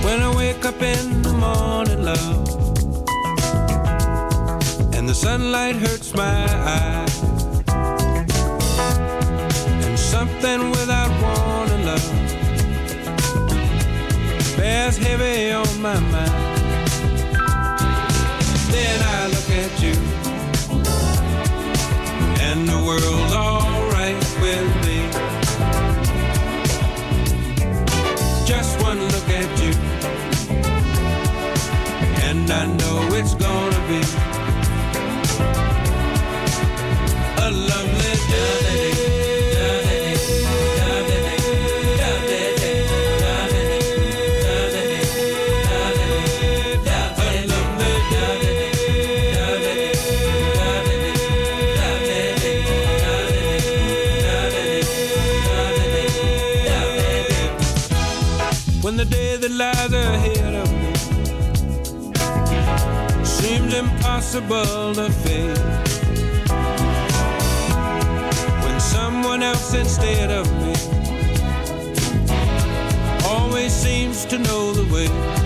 When I wake up in the morning, love, and the sunlight hurts my eyes, something without warning, love, bears heavy on my mind. Impossible to face. When someone else instead of me always seems to know the way.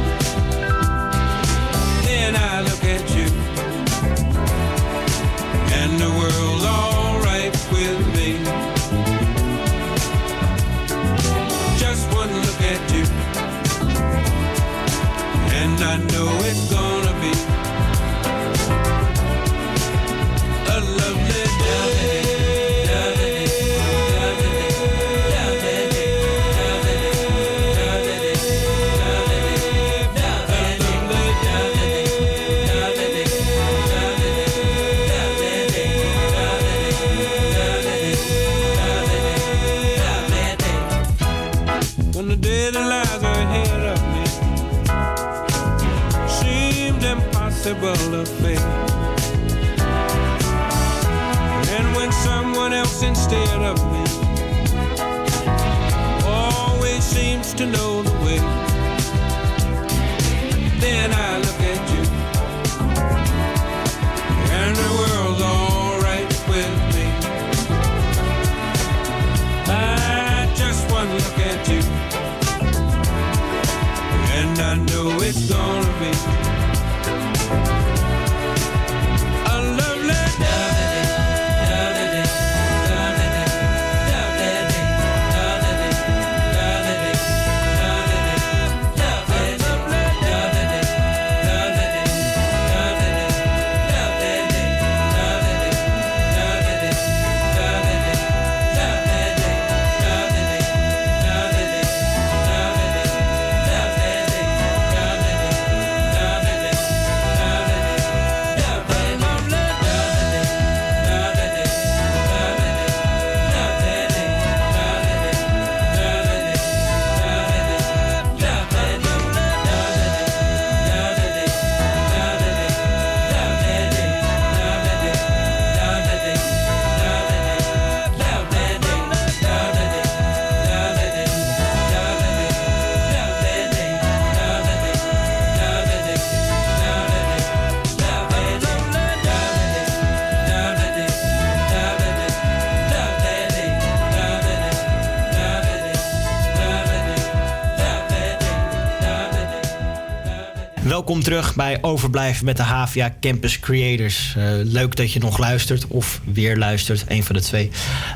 Welkom terug bij Overblijven met de Havia Campus Creators. Eh, leuk dat je nog luistert of weer luistert, een van de twee.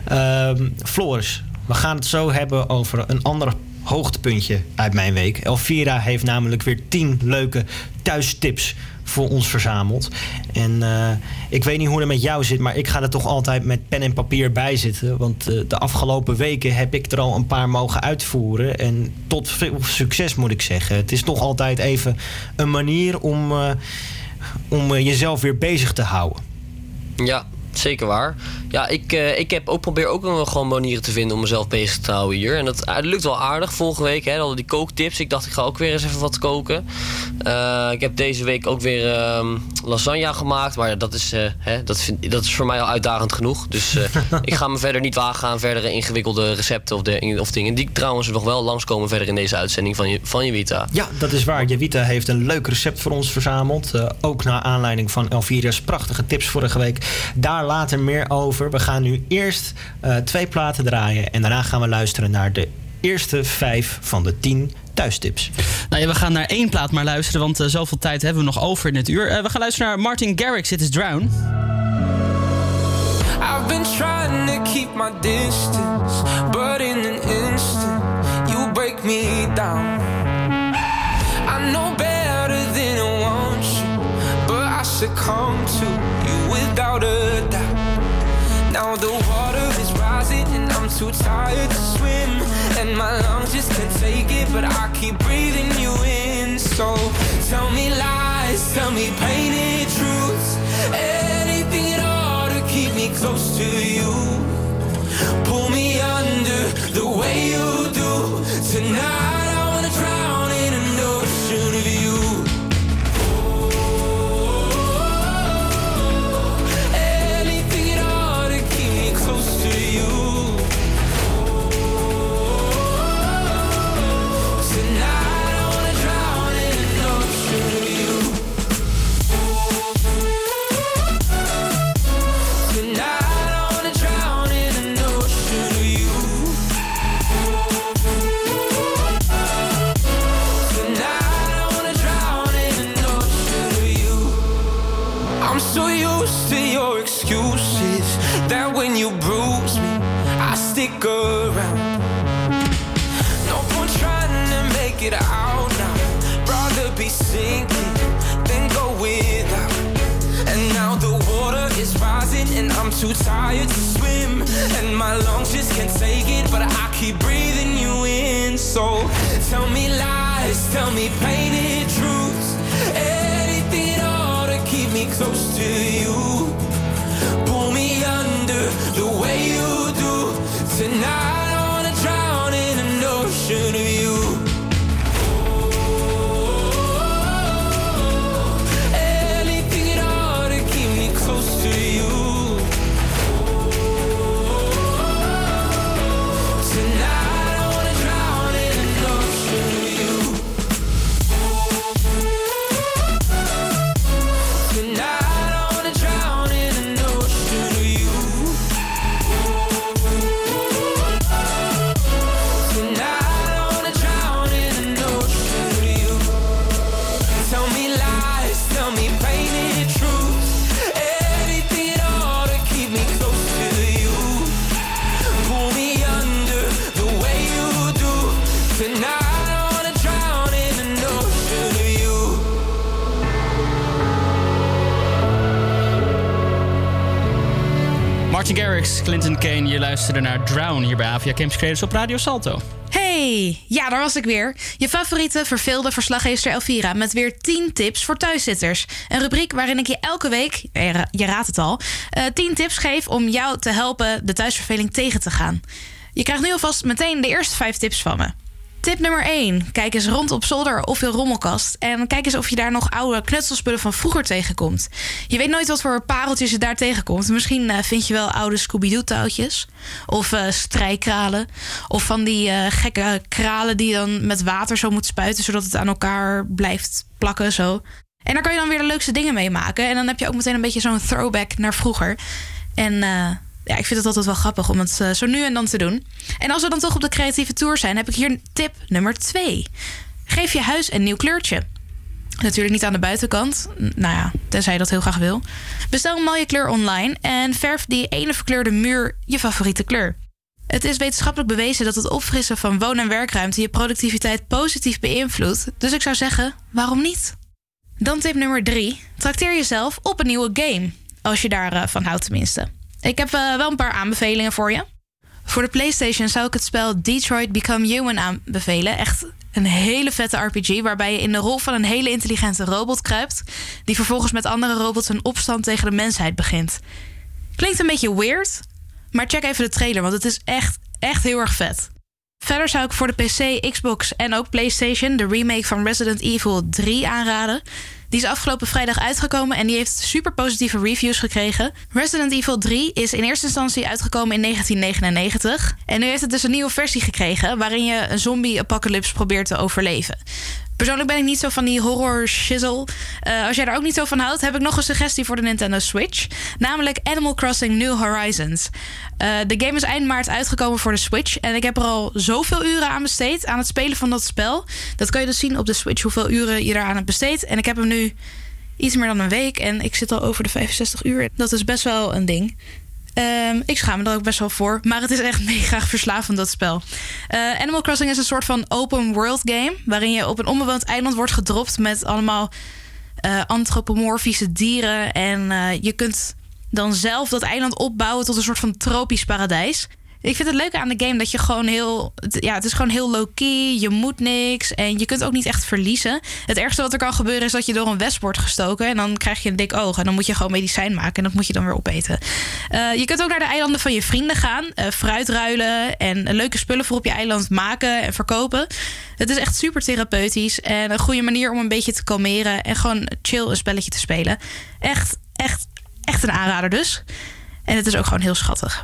Ehm Floris, we gaan het zo hebben over een ander hoogtepuntje uit mijn week. Elvira heeft namelijk weer 10 leuke thuistips voor ons verzameld. En eh, ik weet niet hoe het met jou zit, maar ik ga er toch altijd met pen en papier bij zitten. Want eh, de afgelopen weken heb ik er al een paar mogen uitvoeren. En tot veel succes moet ik zeggen. Het is toch altijd even een manier om, eh, om jezelf weer bezig te houden. Ja, zeker waar. Ja, ik, eh, ik heb ook probeer ook wel gewoon manieren te vinden om mezelf bezig te houden hier. En dat, het lukt wel aardig. Vorige week hè, hadden die kooktips. Ik dacht, ik ga ook weer eens even wat koken. Eh, ik heb deze week ook weer ehm, lasagne gemaakt. Maar dat is, eh, hè, dat, vind, dat is voor mij al uitdagend genoeg. Dus *laughs* ik ga me verder niet wagen aan verdere ingewikkelde recepten of, de, of dingen. Die trouwens nog wel langskomen verder in deze uitzending van, je, van. Ja, dat is waar. Javita heeft een leuk recept voor ons verzameld. Ook naar aanleiding van Elvira's prachtige tips vorige week. Daar later meer over. We gaan nu eerst eh, twee platen draaien. En daarna gaan we luisteren naar de eerste vijf van de tien thuistips. Nou ja, we gaan naar één plaat maar luisteren, want eh, zoveel tijd hebben we nog over in het uur. Eh, we gaan luisteren naar Martin Garrix, dit is Drown. I've been trying to keep my distance, but in an instant, you break me down. I know better than I want you, but I succumb to without a doubt. Now the water is rising and I'm too tired to swim, and my lungs just can't take it, but I keep breathing you in. So tell me lies, tell me painted truths, anything at all to keep me close to you. Pull me under the way you do. Tonight you bruise me, I stick around. No point trying to make it out now. Rather be sinking than go without. And now the water is rising and I'm too tired to swim. And my lungs just can't take it, but I keep breathing you in. So tell me lies, tell me painted truths. Anything at all to keep me close Martin Garrix, Clinton Kane, je luisterde naar Drown hier bij Avia Campus Creators op Radio Salto. Hey, ja, daar was ik weer. Je favoriete verveelde verslaggever Elvira met weer 10 tips voor thuiszitters. Een rubriek waarin ik je elke week, eh, je raadt het al, eh 10 tips geef om jou te helpen de thuisverveling tegen te gaan. Je krijgt nu alvast meteen de eerste 5 tips van me. Tip nummer 1. Kijk eens rond op zolder of je rommelkast. En kijk eens of je daar nog oude knutselspullen van vroeger tegenkomt. Je weet nooit wat voor pareltjes je daar tegenkomt. Misschien eh, vind je wel oude Scooby-Doo-touwtjes. Of eh strijkralen. Of van die eh, gekke kralen die je dan met water zo moet spuiten... zodat het aan elkaar blijft plakken zo. En daar kan je dan weer de leukste dingen mee maken. En dan heb je ook meteen een beetje zo'n throwback naar vroeger. En ja, ik vind het altijd wel grappig om het eh, zo nu en dan te doen. En als we dan toch op de creatieve tour zijn, heb ik hier tip nummer 2. Geef je huis een nieuw kleurtje. Natuurlijk niet aan de buitenkant. Nou ja, tenzij je dat heel graag wil. Bestel een mooie kleur online en verf die ene verkleurde muur je favoriete kleur. Het is wetenschappelijk bewezen dat het opfrissen van woon- en werkruimte je productiviteit positief beïnvloedt. Dus ik zou zeggen, waarom niet? Dan tip nummer 3. Trakteer jezelf op een nieuwe game. Als je daarvan van houdt tenminste. Ik heb eh, wel een paar aanbevelingen voor je. Voor de PlayStation zou ik het spel Detroit Become Human aanbevelen. Echt een hele vette RPG waarbij je in de rol van een hele intelligente robot kruipt, die vervolgens met andere robots een opstand tegen de mensheid begint. Klinkt een beetje weird, maar check even de trailer, want het is echt, echt heel erg vet. Verder zou ik voor de PC, Xbox en ook PlayStation de remake van Resident Evil 3 aanraden. Die is afgelopen vrijdag uitgekomen en die heeft super positieve reviews gekregen. Resident Evil 3 is in eerste instantie uitgekomen in 1999. En nu heeft het dus een nieuwe versie gekregen waarin je een zombie-apocalypse probeert te overleven. Persoonlijk ben ik niet zo van die horror shizzle. Eh, als jij daar ook niet zo van houdt, heb ik nog een suggestie voor de Nintendo Switch. Namelijk Animal Crossing New Horizons. Eh, de game is eind maart uitgekomen voor de Switch. En ik heb er al zoveel uren aan besteed aan het spelen van dat spel. Dat kan je dus zien op de Switch hoeveel uren je eraan hebt besteed. En ik heb hem nu iets meer dan een week. En ik zit al over de 65 uur. Dat is best wel een ding. Ehm, ik schaam me er ook best wel voor. Maar het is echt *laughs* mega verslavend, dat spel. Eh, Animal Crossing is een soort van open world game. Waarin je op een onbewoond eiland wordt gedropt met allemaal eh, antropomorfische dieren. En eh, je kunt dan zelf dat eiland opbouwen tot een soort van tropisch paradijs. Ik vind het leuke aan de game dat je gewoon heel. Ja, het is gewoon heel low-key. Je moet niks. En je kunt ook niet echt verliezen. Het ergste wat er kan gebeuren is dat je door een wesp wordt gestoken. En dan krijg je een dik oog. En dan moet je gewoon medicijn maken. En dat moet je dan weer opeten. Eh, je kunt ook naar de eilanden van je vrienden gaan. eh, fruit ruilen. En leuke spullen voor op je eiland maken en verkopen. Het is echt super therapeutisch. En een goede manier om een beetje te kalmeren. En gewoon chill een spelletje te spelen. Echt, echt, echt een aanrader dus. En het is ook gewoon heel schattig.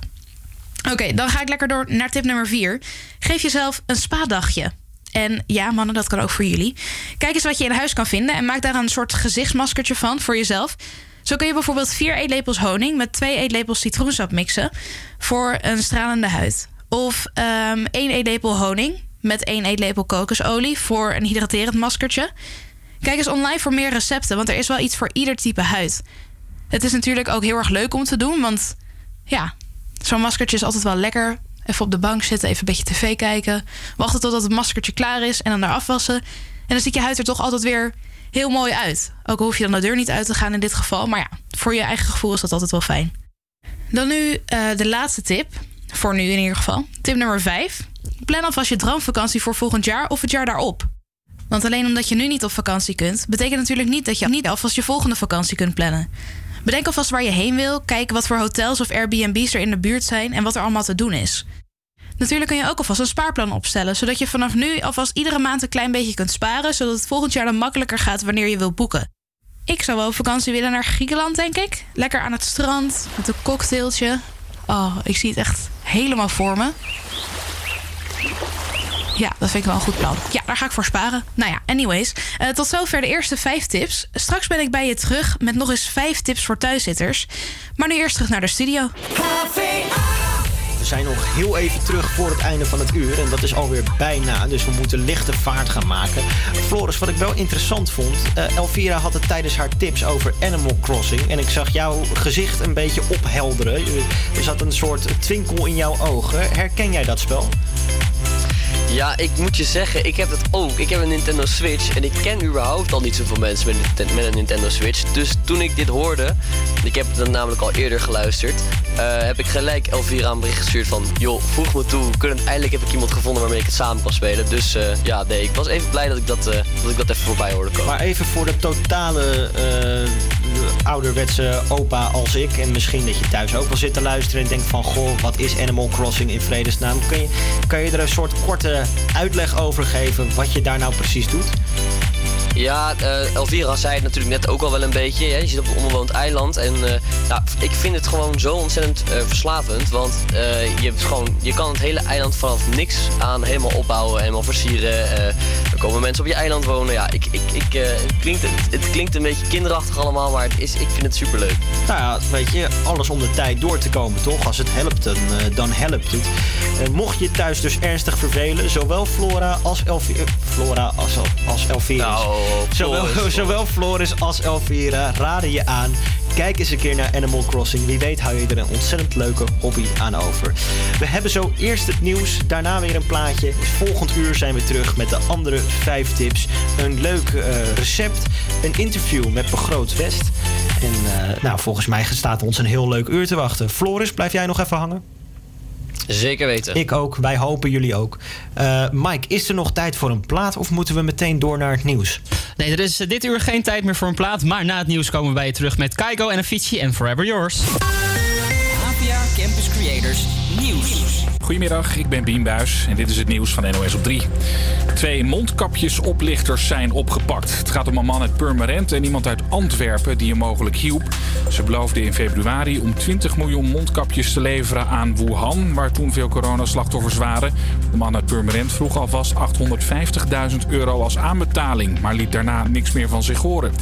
Oké, dan ga ik lekker door naar tip nummer 4. Geef jezelf een spa-dagje. En ja, mannen, dat kan ook voor jullie. Kijk eens wat je in huis kan vinden en maak daar een soort gezichtsmaskertje van voor jezelf. Zo kun je bijvoorbeeld vier eetlepels honing met twee eetlepels citroensap mixen voor een stralende huid. Of ehm één eetlepel honing met één eetlepel kokosolie voor een hydraterend maskertje. Kijk eens online voor meer recepten, want er is wel iets voor ieder type huid. Het is natuurlijk ook heel erg leuk om te doen, want ja, zo'n maskertje is altijd wel lekker. Even op de bank zitten, even een beetje tv kijken. Wachten totdat het maskertje klaar is en dan daar afwassen. En dan ziet je huid er toch altijd weer heel mooi uit. Ook hoef je dan de deur niet uit te gaan in dit geval. Maar ja, voor je eigen gevoel is dat altijd wel fijn. Dan nu eh, de laatste tip. Voor nu in ieder geval. Tip nummer 5. Plan alvast je droomvakantie voor volgend jaar of het jaar daarop. Want alleen omdat je nu niet op vakantie kunt, betekent natuurlijk niet dat je niet alvast je volgende vakantie kunt plannen. Bedenk alvast waar je heen wil, kijk wat voor hotels of Airbnb's er in de buurt zijn en wat er allemaal te doen is. Natuurlijk kun je ook alvast een spaarplan opstellen, zodat je vanaf nu alvast iedere maand een klein beetje kunt sparen, zodat het volgend jaar dan makkelijker gaat wanneer je wilt boeken. Ik zou wel vakantie willen naar Griekenland, denk ik. Lekker aan het strand, met een cocktailtje. Oh, ik zie het echt helemaal voor me. Ja, dat vind ik wel een goed plan. Ja, daar ga ik voor sparen. Nou ja, anyways. eh, tot zover de eerste vijf tips. Straks ben ik bij je terug met nog eens vijf tips voor thuiszitters. Maar nu eerst terug naar de studio. zijn nog heel even terug voor het einde van het uur. En dat is alweer bijna, dus we moeten lichte vaart gaan maken. Floris, wat ik wel interessant vond. eh, Elvira had het tijdens haar tips over Animal Crossing. En ik zag jouw gezicht een beetje ophelderen. Er zat een soort twinkel in jouw ogen. Herken jij dat spel? Ja, ik moet je zeggen, ik heb het ook. Ik heb een Nintendo Switch en ik ken überhaupt al niet zoveel mensen met, een Nintendo Switch. Dus toen ik dit hoorde, ik heb het namelijk al eerder geluisterd, eh, heb ik gelijk Elvira een bericht gestuurd van... joh, voeg me toe, kunnen, eindelijk heb ik iemand gevonden waarmee ik het samen kan spelen. Dus eh, ja, nee, ik was even blij dat ik dat, eh, dat, ik dat even voorbij hoorde komen. Maar even voor de totale ouderwetse opa als ik... en misschien dat je thuis ook wel zit te luisteren en denkt van... goh, wat is Animal Crossing in vredesnaam? Kun je, kan je er een soort korte uitleg over geven wat je daar nou precies doet? Ja, eh, Elvira zei het natuurlijk net ook al wel een beetje. Hè? Je zit op een onbewoond eiland. En eh, nou, ik vind het gewoon zo ontzettend eh, verslavend. Want je, hebt gewoon, je kan het hele eiland vanaf niks aan helemaal opbouwen, helemaal versieren. Er komen mensen op je eiland wonen. Ja, ik, ik, ik, het, klinkt, het, het klinkt een beetje kinderachtig allemaal, maar is, ik vind het superleuk. Nou ja, weet je, alles om de tijd door te komen, toch? Als het helpt, dan, eh, dan helpt het. Eh, mocht je thuis dus ernstig vervelen, zowel Flora als Elvira... Flora als, als Elvira. Nou, zowel, Floris, zowel Floris als Elvira raden je aan. Kijk eens een keer naar Animal Crossing. Wie weet hou je er een ontzettend leuke hobby aan over. We hebben zo eerst het nieuws, daarna weer een plaatje. Volgend uur zijn we terug met de andere vijf tips. Een leuk eh, recept, een interview met Begroot West. En eh, nou, volgens mij staat ons een heel leuk uur te wachten. Floris, blijf jij nog even hangen? Zeker weten. Ik ook, wij hopen jullie ook. Eh, Mike, is er nog tijd voor een plaat of moeten we meteen door naar het nieuws? Nee, er is eh, dit uur geen tijd meer voor een plaat. Maar na het nieuws komen we bij je terug met Kaigo en Avicii en Forever Yours. APA Campus Creators Nieuws. Goedemiddag, ik ben Bien Buis en dit is het nieuws van NOS op 3. Twee mondkapjesoplichters zijn opgepakt. Het gaat om een man uit Purmerend en iemand uit Antwerpen die hem mogelijk hielp. Ze beloofden in februari om 20 miljoen mondkapjes te leveren aan Wuhan, waar toen veel coronaslachtoffers waren. De man uit Purmerend vroeg alvast 850.000 euro als aanbetaling, maar liet daarna niks meer van zich horen.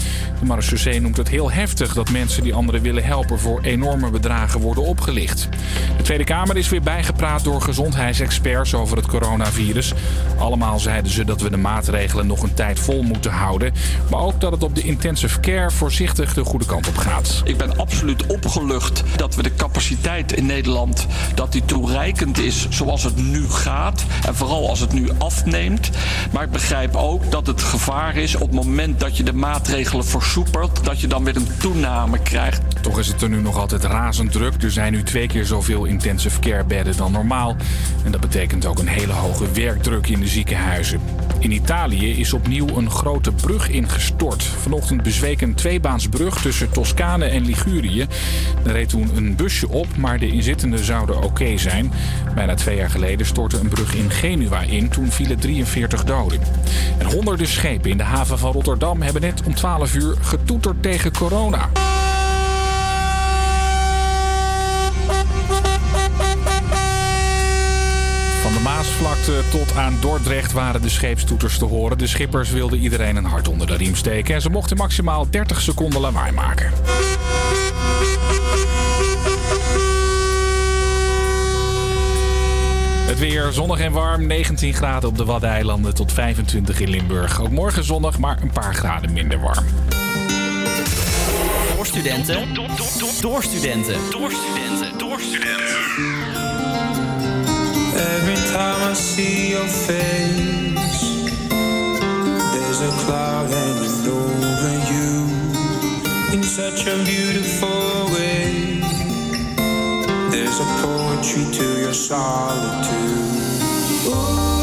De marechaussee noemt het heel heftig dat mensen die anderen willen helpen voor enorme bedragen worden opgelicht. De Tweede Kamer is weer bijgepraat door gezondheidsexperts over het coronavirus. Allemaal zeiden ze dat we de maatregelen nog een tijd vol moeten houden, maar ook dat het op de intensive care voorzichtig de goede kant op gaat. Ik ben absoluut opgelucht dat we de capaciteit in Nederland dat die toereikend is zoals het nu gaat. En vooral als het nu afneemt. Maar ik begrijp ook dat het gevaar is op het moment dat je de maatregelen versoepelt, dat je dan weer een toename krijgt. Toch is het er nu nog altijd razend druk. Er zijn nu twee keer zoveel intensive care bedden dan normaal. En dat betekent ook een hele hoge werkdruk in de ziekenhuizen. In Italië is opnieuw een grote brug ingestort. Vanochtend bezweek een tweebaansbrug tussen Toscane en Ligurië. Er reed toen een busje op, maar de inzittenden zouden oké zijn. Bijna twee jaar geleden stortte een brug in Genua in. Toen vielen 43 doden. En honderden schepen in de haven van Rotterdam hebben net om 12 uur getoeterd tegen corona. Maasvlakte tot aan Dordrecht waren de scheepstoeters te horen. De schippers wilden iedereen een hart onder de riem steken. En ze mochten maximaal 30 seconden lawaai maken. Het weer zonnig en warm. 19 graden op de Waddeneilanden tot 25 in Limburg. Ook morgen zonnig, maar een paar graden minder warm. Door studenten. Door studenten. Door studenten. Door studenten. Every time I see your face, there's a cloud hanging over you in such a beautiful way. There's a poetry to your solitude. Ooh,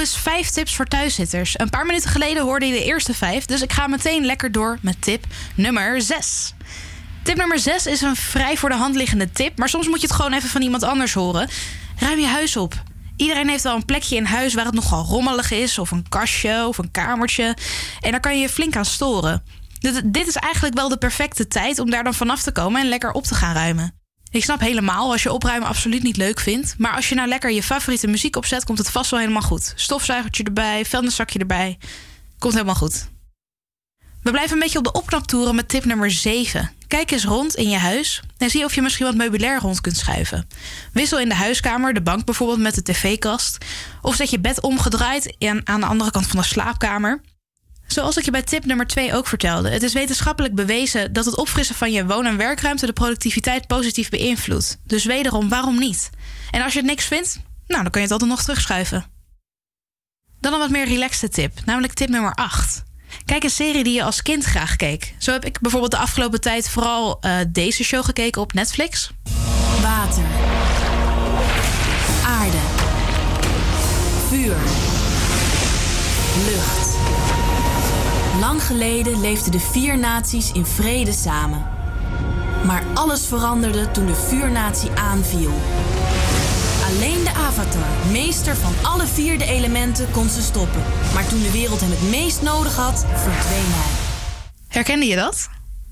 eens vijf tips voor thuiszitters. Een paar minuten geleden hoorde je de eerste vijf, dus ik ga meteen lekker door met tip nummer 6. Tip nummer 6 is een vrij voor de hand liggende tip, maar soms moet je het gewoon even van iemand anders horen. Ruim je huis op. Iedereen heeft wel een plekje in huis waar het nogal rommelig is, of een kastje of een kamertje. En daar kan je je flink aan storen. Dit is eigenlijk wel de perfecte tijd om daar dan vanaf te komen en lekker op te gaan ruimen. Ik snap helemaal als je opruimen absoluut niet leuk vindt. Maar als je nou lekker je favoriete muziek opzet, komt het vast wel helemaal goed. Stofzuigertje erbij, vuilniszakje erbij. Komt helemaal goed. We blijven een beetje op de opknaptoeren met tip nummer 7. Kijk eens rond in je huis en zie of je misschien wat meubilair rond kunt schuiven. Wissel in de huiskamer de bank bijvoorbeeld met de tv-kast. Of zet je bed omgedraaid en aan de andere kant van de slaapkamer. Zoals ik je bij tip nummer 2 ook vertelde, het is wetenschappelijk bewezen dat het opfrissen van je woon- en werkruimte de productiviteit positief beïnvloedt. Dus wederom, waarom niet? En als je het niks vindt, nou, dan kan je het altijd nog terugschuiven. Dan een wat meer relaxte tip, namelijk tip nummer 8. Kijk een serie die je als kind graag keek. Zo heb ik bijvoorbeeld de afgelopen tijd vooral eh, deze show gekeken op Netflix. Water. Aarde. Vuur. Lucht. Lang geleden leefden de vier naties in vrede samen. Maar alles veranderde toen de vuurnatie aanviel. Alleen de Avatar, meester van alle vier de elementen, kon ze stoppen. Maar toen de wereld hem het meest nodig had, verdween hij. Herkende je dat?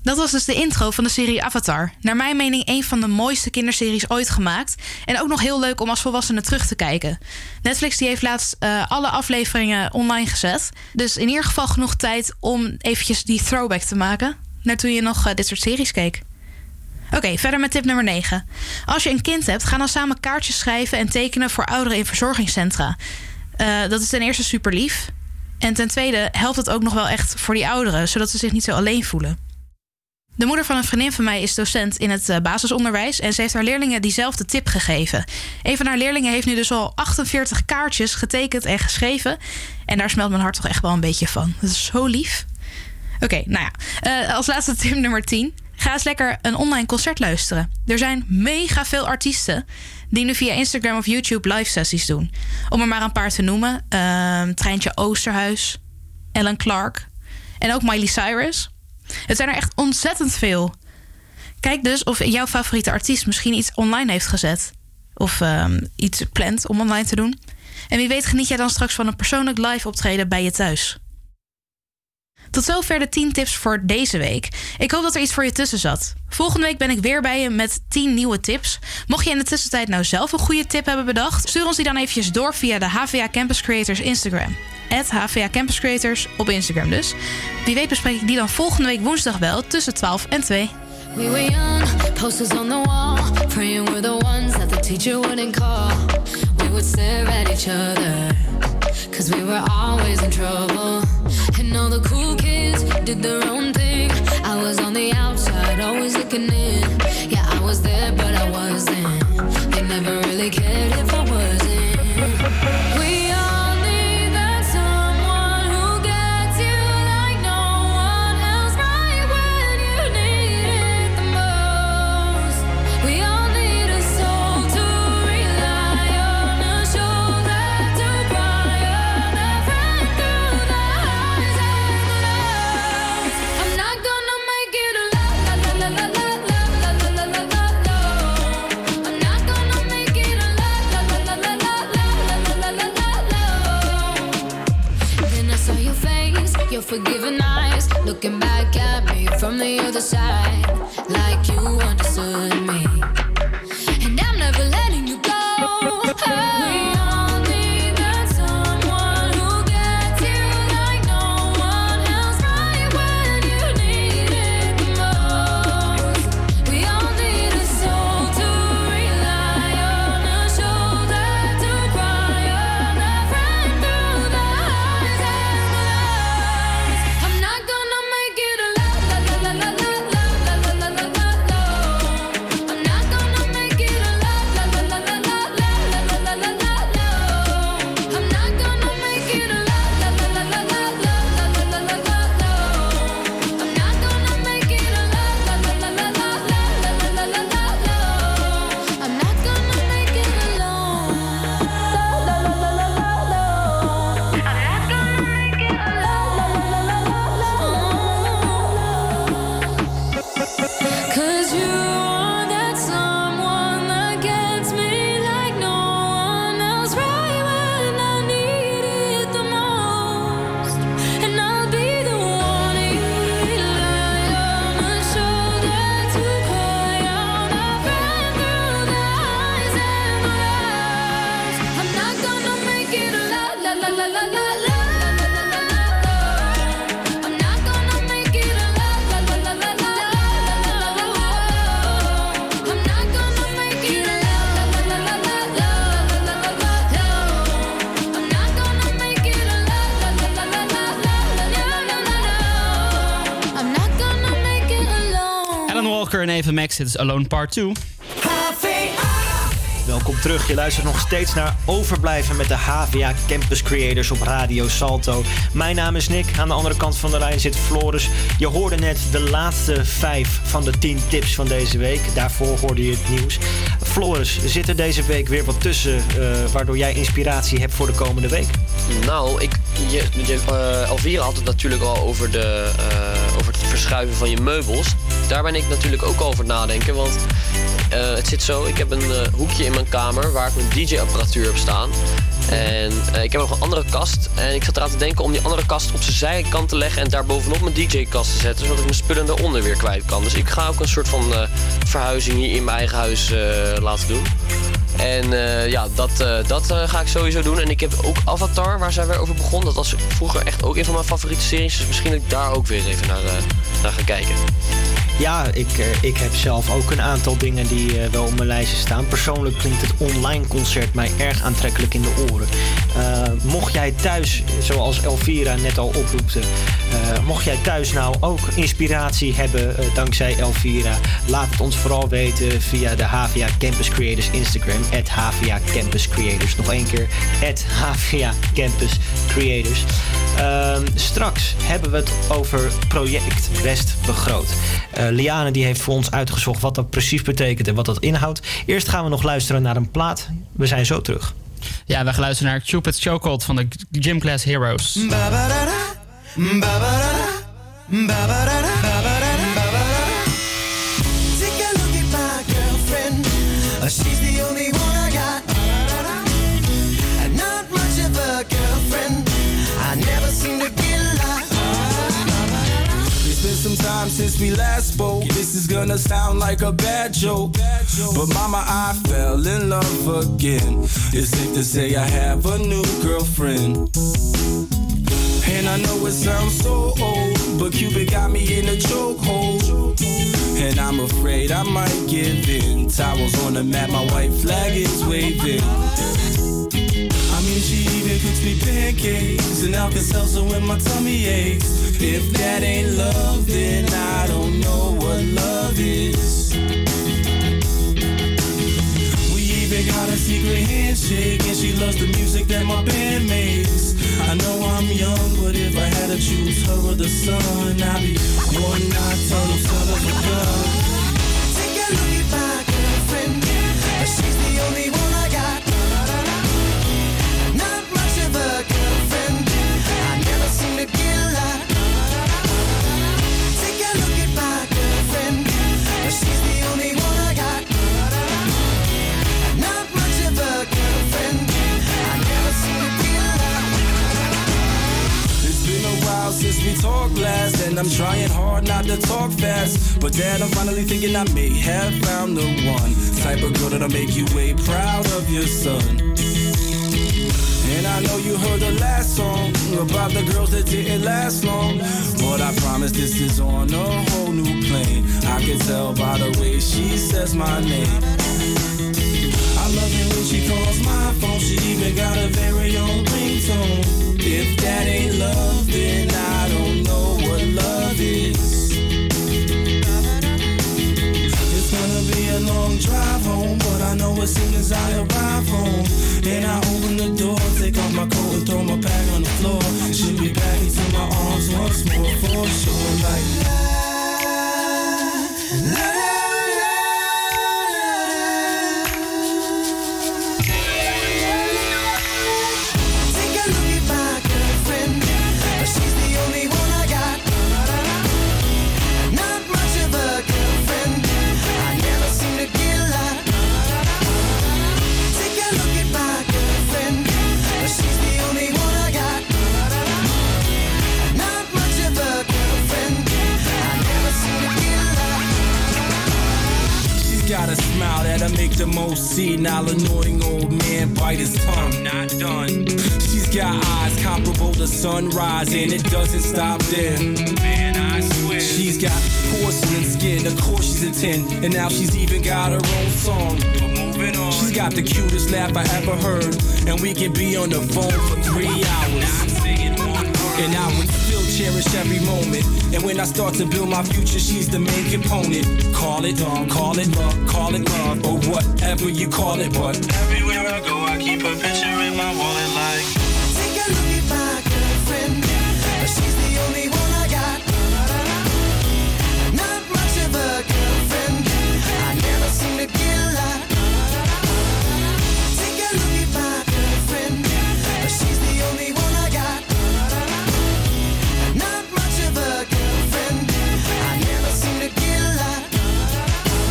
Dat was dus de intro van de serie Avatar. Naar mijn mening een van de mooiste kinderseries ooit gemaakt. En ook nog heel leuk om als volwassene terug te kijken. Netflix die heeft laatst eh, alle afleveringen online gezet. Dus in ieder geval genoeg tijd om eventjes die throwback te maken. Naar toen je nog eh, dit soort series keek. Oké, verder met tip nummer 9. Als je een kind hebt, ga dan samen kaartjes schrijven en tekenen voor ouderen in verzorgingscentra. Eh, dat is ten eerste super lief. En ten tweede helpt het ook nog wel echt voor die ouderen, zodat ze zich niet zo alleen voelen. De moeder van een vriendin van mij is docent in het eh, basisonderwijs en ze heeft haar leerlingen diezelfde tip gegeven. Een van haar leerlingen heeft nu dus al 48 kaartjes getekend en geschreven. En daar smelt mijn hart toch echt wel een beetje van. Dat is zo lief. Oké, nou ja. Eh, als laatste tip nummer 10. Ga eens lekker een online concert luisteren. Er zijn mega veel artiesten die nu via Instagram of YouTube live sessies doen. Om er maar een paar te noemen. Ehm, Treintje Oosterhuis, Ellen Clark en ook Miley Cyrus. Het zijn er echt ontzettend veel. Kijk dus of jouw favoriete artiest misschien iets online heeft gezet. Of ehm, iets plant om online te doen. En wie weet geniet jij dan straks van een persoonlijk live optreden bij je thuis. Tot zover de 10 tips voor deze week. Ik hoop dat er iets voor je tussen zat. Volgende week ben ik weer bij je met 10 nieuwe tips. Mocht je in de tussentijd nou zelf een goede tip hebben bedacht, stuur ons die dan eventjes door via de HVA Campus Creators Instagram. HVA Campus Creators op Instagram dus. Wie weet bespreek ik die dan volgende week woensdag wel tussen 12 en 2. We were young, posters on the wall, praying we're the ones that the teacher wouldn't call. We would stare at each other, cause we were always in trouble. And all the cool kids did their own thing. I was on the outside, always looking in. Is Alone Part 2. Welkom terug. Je luistert nog steeds naar Overblijven met de HVA Campus Creators op Radio Salto. Mijn naam is Nick. Aan de andere kant van de lijn zit Floris. Je hoorde net de laatste vijf van de tien tips van deze week. Daarvoor hoorde je het nieuws. Floris, zit er deze week weer wat tussen eh, waardoor jij inspiratie hebt voor de komende week? Nou, ik, je, je, eh, had het natuurlijk al over, de, eh, over het verschuiven van je meubels. Daar ben ik natuurlijk ook over nadenken. Want eh, het zit zo, ik heb een eh, hoekje in mijn kamer waar ik mijn DJ-apparatuur heb staan. En eh, ik heb nog een andere kast. En ik zat eraan te denken om die andere kast op zijn zijkant te leggen en daar bovenop mijn DJ-kast te zetten. Zodat ik mijn spullen daaronder weer kwijt kan. Dus ik ga ook een soort van verhuizing hier in mijn eigen huis laten doen. En ja, dat, dat ga ik sowieso doen. En ik heb ook Avatar, waar zij weer over begon. Dat was vroeger echt ook een van mijn favoriete series. Dus misschien dat ik daar ook weer even naar, naar ga kijken. Ja, ik, eh, ik heb zelf ook een aantal dingen die eh, wel op mijn lijstje staan. Persoonlijk klinkt het online concert mij erg aantrekkelijk in de oren. Eh, mocht jij thuis, zoals Elvira net al oproepte, eh, mocht jij thuis nou ook inspiratie hebben eh, dankzij Elvira, laat het ons vooral weten via de HVA Campus Creators Instagram, at HVA Campus Creators. Nog één keer, at HVA Campus Creators. Ehm, straks hebben we het over project West Begroot. Eh, Liane die heeft voor ons uitgezocht wat dat precies betekent en wat dat inhoudt. Eerst gaan we nog luisteren naar een plaat. We zijn zo terug. Ja, we gaan luisteren naar Cupid's Chokehold van de Gym Class Heroes. Time since we last spoke. This is gonna sound like a bad joke. But mama, I fell in love again. It's safe to say I have a new girlfriend. And I know it sounds so old, but Cupid got me in a chokehold. And I'm afraid I might give in. Towels on the mat, my white flag is waving. I mean, she me pancakes and Alka-Seltzer when my tummy aches. If that ain't love, then I don't know what love is. We even got a secret handshake, and she loves the music that my band makes. I know I'm young, but if I had to choose her or the sun, I'd be one night total son of a gun. Since last, and I'm trying hard not to talk fast. But dad, I'm finally thinking I may have found the one type of girl that'll make you way proud of your son. And I know you heard the last song about the girls that didn't last long. But I promise this is on a whole new plane. I can tell by the way she says my name. I love it when she calls my phone. She even got a very own ringtone. If that ain't love, then I don't drive home, but I know as soon as I arrive home, and I open the door, take off my coat and throw my bag on the floor. She'll be back into my arms once more for sure. Like smile that'll make the most senile, annoying old man bite his tongue. Not done. She's got eyes comparable to sunrise, and it doesn't stop there. Man, I swear. She's got porcelain skin, of course she's a 10, and now she's even got her own song. But moving on. She's got the cutest laugh I ever heard, and we can be on the phone for three hours. And I would still cherish every moment. And when I start to build my future, she's the main component. Call it, call it love, call it love, or whatever you call it, but everywhere I go, I keep a picture in my wallet like.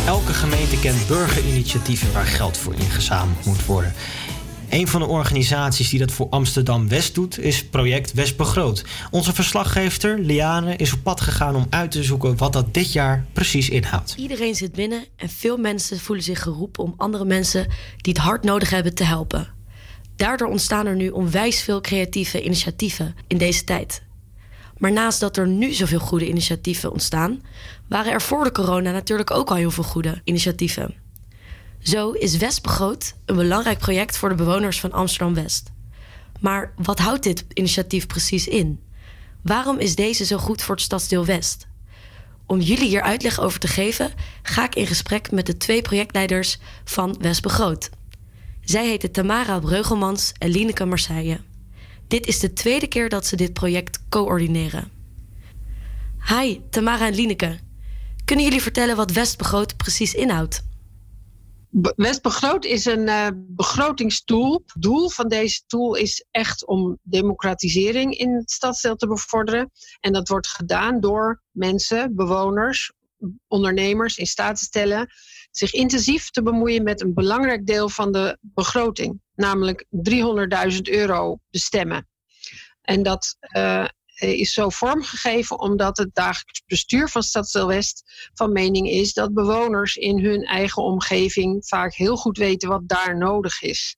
Elke gemeente kent burgerinitiatieven waar geld voor ingezameld moet worden. Een van de organisaties die dat voor Amsterdam West doet, is Project West Begroot. Onze verslaggever Liane is op pad gegaan om uit te zoeken wat dat dit jaar precies inhoudt. Iedereen zit binnen en veel mensen voelen zich geroepen om andere mensen die het hard nodig hebben te helpen. Daardoor ontstaan er nu onwijs veel creatieve initiatieven in deze tijd. Maar naast dat er nu zoveel goede initiatieven ontstaan, waren er voor de corona natuurlijk ook al heel veel goede initiatieven. Zo is West Begroot een belangrijk project voor de bewoners van Amsterdam West. Maar wat houdt dit initiatief precies in? Waarom is deze zo goed voor het stadsdeel West? Om jullie hier uitleg over te geven, ga ik in gesprek met de twee projectleiders van West Begroot. Zij heten Tamara Breugelmans en Lineke Marseille. Dit is de tweede keer dat ze dit project coördineren. Hi, Tamara en Lineke. Kunnen jullie vertellen wat West Begroot precies inhoudt? Be- West Begroot is een eh, begrotingstool. Het doel van deze tool is echt om democratisering in het stadsdeel te bevorderen. En dat wordt gedaan door mensen, bewoners, ondernemers in staat te stellen zich intensief te bemoeien met een belangrijk deel van de begroting, namelijk 300.000 euro bestemmen. En dat eh, is zo vormgegeven omdat het dagelijks bestuur van Stadsdeel West van mening is dat bewoners in hun eigen omgeving vaak heel goed weten wat daar nodig is.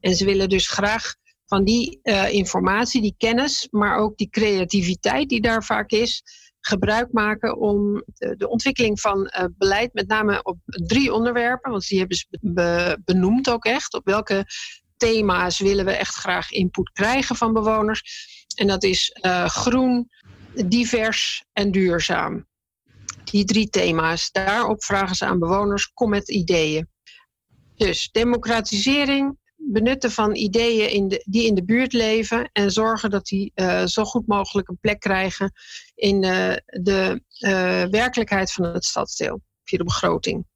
En ze willen dus graag van die eh, informatie, die kennis, maar ook die creativiteit die daar vaak is, gebruik maken om de, de ontwikkeling van eh, beleid, met name op drie onderwerpen, want die hebben ze be- be- benoemd ook echt, op welke thema's willen we echt graag input krijgen van bewoners. En dat is eh, groen, divers en duurzaam. Die drie thema's. Daarop vragen ze aan bewoners: kom met ideeën. Dus democratisering, benutten van ideeën in de, die in de buurt leven en zorgen dat die eh, zo goed mogelijk een plek krijgen in eh, de werkelijkheid van het stadsdeel via de begroting.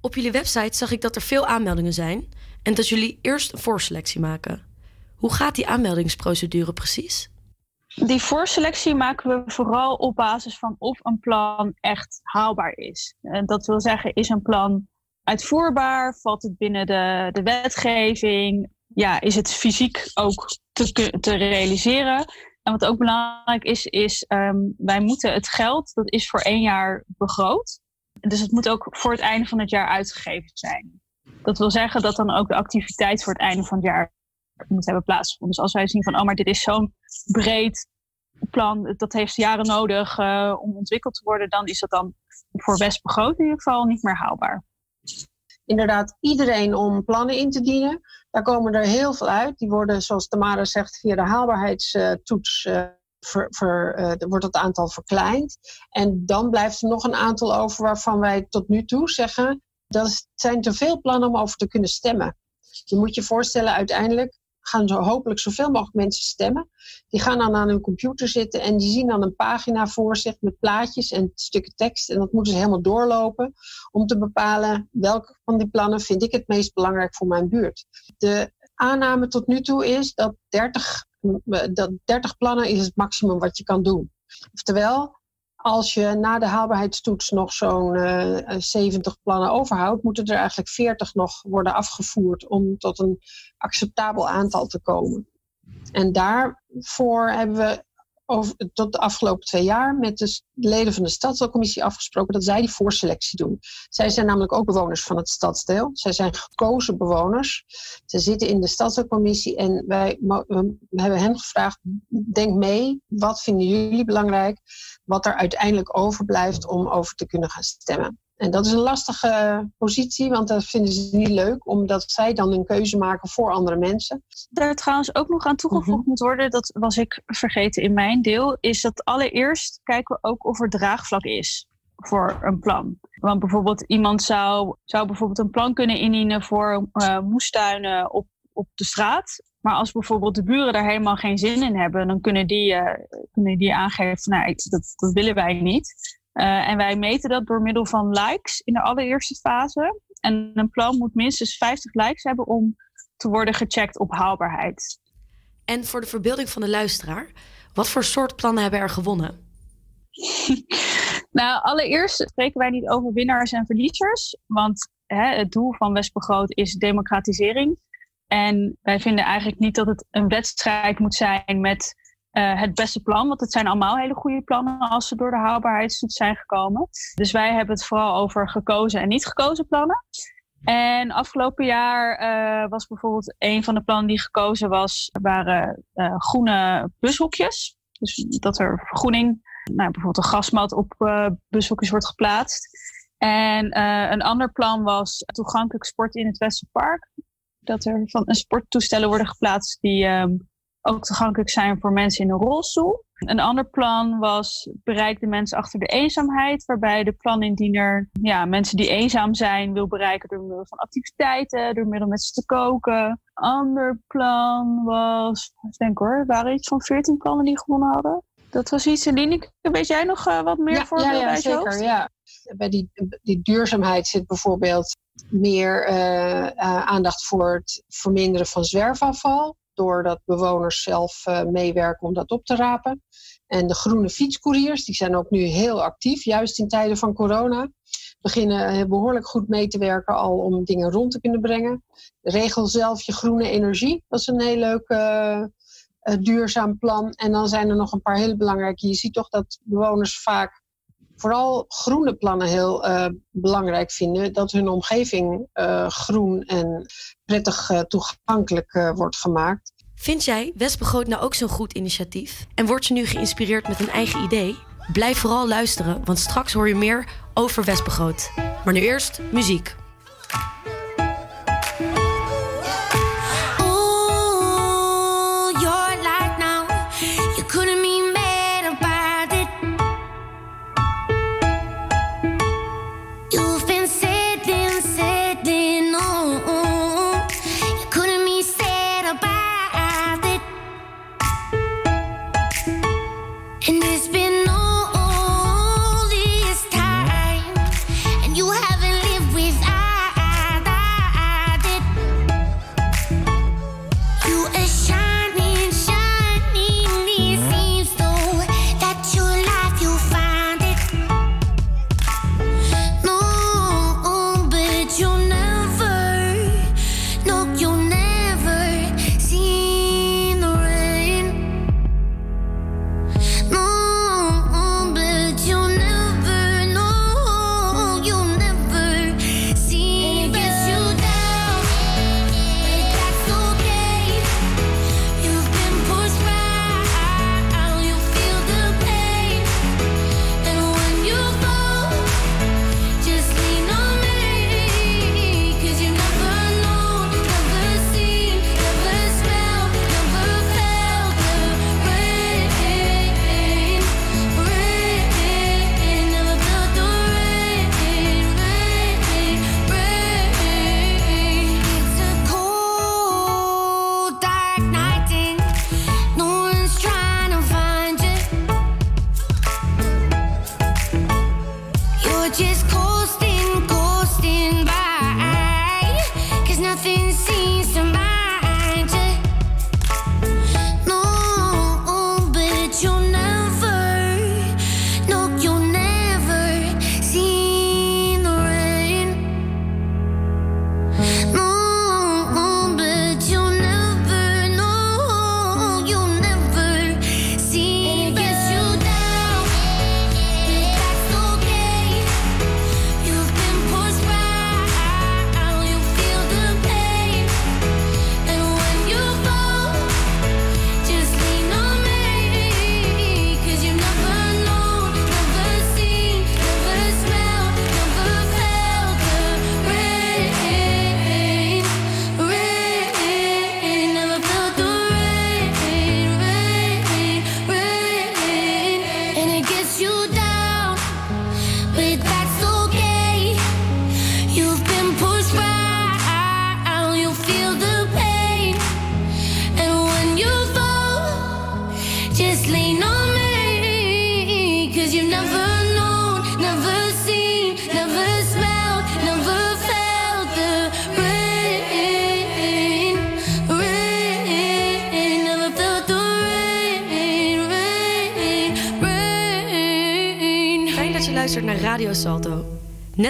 Op jullie website zag ik dat er veel aanmeldingen zijn en dat jullie eerst een voorselectie maken. Hoe gaat die aanmeldingsprocedure precies? Die voorselectie maken we vooral op basis van of een plan echt haalbaar is. Dat wil zeggen, is een plan uitvoerbaar? Valt het binnen de, de wetgeving? Ja, is het fysiek ook te, te realiseren? En wat ook belangrijk is, is ehm, wij moeten het geld, dat is voor één jaar begroot. Dus het moet ook voor het einde van het jaar uitgegeven zijn. Dat wil zeggen dat dan ook de activiteit voor het einde van het jaar moet hebben plaatsgevonden. Dus als wij zien van, oh, maar dit is zo'n breed plan, dat heeft jaren nodig eh, om ontwikkeld te worden, dan is dat dan voor West Begroot in ieder geval niet meer haalbaar. Inderdaad, iedereen om plannen in te dienen. Daar komen er heel veel uit. Die worden, zoals Tamara zegt, via de haalbaarheidstoets er wordt het aantal verkleind. En dan blijft er nog een aantal over waarvan wij tot nu toe zeggen dat zijn te veel plannen om over te kunnen stemmen. Je moet je voorstellen, uiteindelijk gaan zo hopelijk zoveel mogelijk mensen stemmen. Die gaan dan aan hun computer zitten en die zien dan een pagina voor zich met plaatjes en stukken tekst. En dat moeten ze helemaal doorlopen om te bepalen welke van die plannen vind ik het meest belangrijk voor mijn buurt. De aanname tot nu toe is dat 30, eh, dat 30 plannen is het maximum wat je kan doen. Oftewel, als je na de haalbaarheidstoets nog zo'n eh, 70 plannen overhoudt, moeten er eigenlijk 40 nog worden afgevoerd om tot een acceptabel aantal te komen. En daarvoor hebben we tot de afgelopen twee jaar met de leden van de stadsdeelcommissie afgesproken dat zij die voorselectie doen. Zij zijn namelijk ook bewoners van het stadsdeel. Zij zijn gekozen bewoners. Ze zitten in de stadsdeelcommissie en wij hebben hen gevraagd: denk mee, wat vinden jullie belangrijk? Wat er uiteindelijk overblijft om over te kunnen gaan stemmen. En dat is een lastige positie, want dat vinden ze niet leuk, omdat zij dan een keuze maken voor andere mensen. Daar trouwens ook nog aan toegevoegd moet worden, dat was ik vergeten in mijn deel, is dat allereerst kijken we ook of er draagvlak is voor een plan. Want bijvoorbeeld iemand zou, zou bijvoorbeeld een plan kunnen indienen voor eh, moestuinen op, op de straat. Maar als bijvoorbeeld de buren daar helemaal geen zin in hebben, dan kunnen die, eh, kunnen die aangeven, nou, dat, dat willen wij niet. Eh, en wij meten dat door middel van likes in de allereerste fase. En een plan moet minstens 50 likes hebben om te worden gecheckt op haalbaarheid. En voor de verbeelding van de luisteraar, wat voor soort plannen hebben er gewonnen? *laughs* Nou, allereerst spreken wij niet over winnaars en verliezers. Want hè, het doel van Westbegroot is democratisering. En wij vinden eigenlijk niet dat het een wedstrijd moet zijn met eh, het beste plan. Want het zijn allemaal hele goede plannen als ze door de haalbaarheidstoets zijn gekomen. Dus wij hebben het vooral over gekozen en niet gekozen plannen. En afgelopen jaar eh, was bijvoorbeeld een van de plannen die gekozen was, waren eh, groene bushoekjes. Dus dat er vergroening, nou, bijvoorbeeld een gasmat op bushoekjes wordt geplaatst. En een ander plan was toegankelijk sport in het Westerpark. Dat er van een sporttoestellen worden geplaatst die ehm, ook toegankelijk zijn voor mensen in een rolstoel. Een ander plan was bereik de mensen achter de eenzaamheid, waarbij de planindiener ja, mensen die eenzaam zijn wil bereiken door middel van activiteiten, door middel met ze te koken. Ander plan was, ik denk hoor, er waren iets van 14 plannen die gewonnen hadden. Dat was iets, Celine, weet jij nog eh, wat meer ja, voorbeelden ja, ja, zeker. hoofd? Ja. Bij die, die duurzaamheid zit bijvoorbeeld meer eh, eh, aandacht voor het verminderen van zwerfafval. Doordat bewoners zelf eh, meewerken om dat op te rapen. En de groene fietscouriers, die zijn ook nu heel actief, juist in tijden van corona. Beginnen eh, behoorlijk goed mee te werken al om dingen rond te kunnen brengen. Regel zelf je groene energie, dat is een heel leuk eh, duurzaam plan. En dan zijn er nog een paar hele belangrijke. Je ziet toch dat bewoners vaak vooral groene plannen heel belangrijk vinden. Dat hun omgeving groen en prettig eh, toegankelijk eh, wordt gemaakt. Vind jij Westbegroot nou ook zo'n goed initiatief? En word je nu geïnspireerd met een eigen idee? Blijf vooral luisteren, want straks hoor je meer over Westbegroot. Maar nu eerst muziek.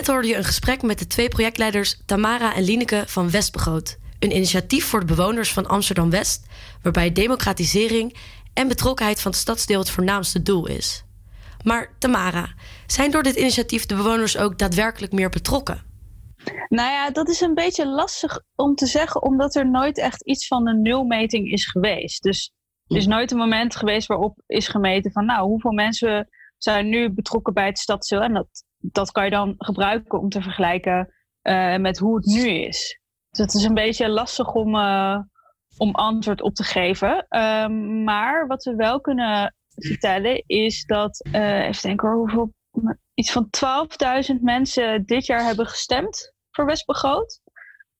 Net hoorde je een gesprek met de twee projectleiders Tamara en Lineke van Westbegroot. Een initiatief voor de bewoners van Amsterdam West, waarbij democratisering en betrokkenheid van het stadsdeel het voornaamste doel is. Maar Tamara, zijn door dit initiatief de bewoners ook daadwerkelijk meer betrokken? Nou ja, dat is een beetje lastig om te zeggen, omdat er nooit echt iets van een nulmeting is geweest. Dus er is nooit een moment geweest waarop is gemeten van, nou, hoeveel mensen zijn nu betrokken bij het stadsdeel? En dat, dat kan je dan gebruiken om te vergelijken eh, met hoe het nu is. Dus het is een beetje lastig om, eh, om antwoord op te geven. Ehm, maar wat we wel kunnen vertellen is dat, eh, even denken hoor, hoeveel, iets van 12.000 mensen dit jaar hebben gestemd voor Westbegroot.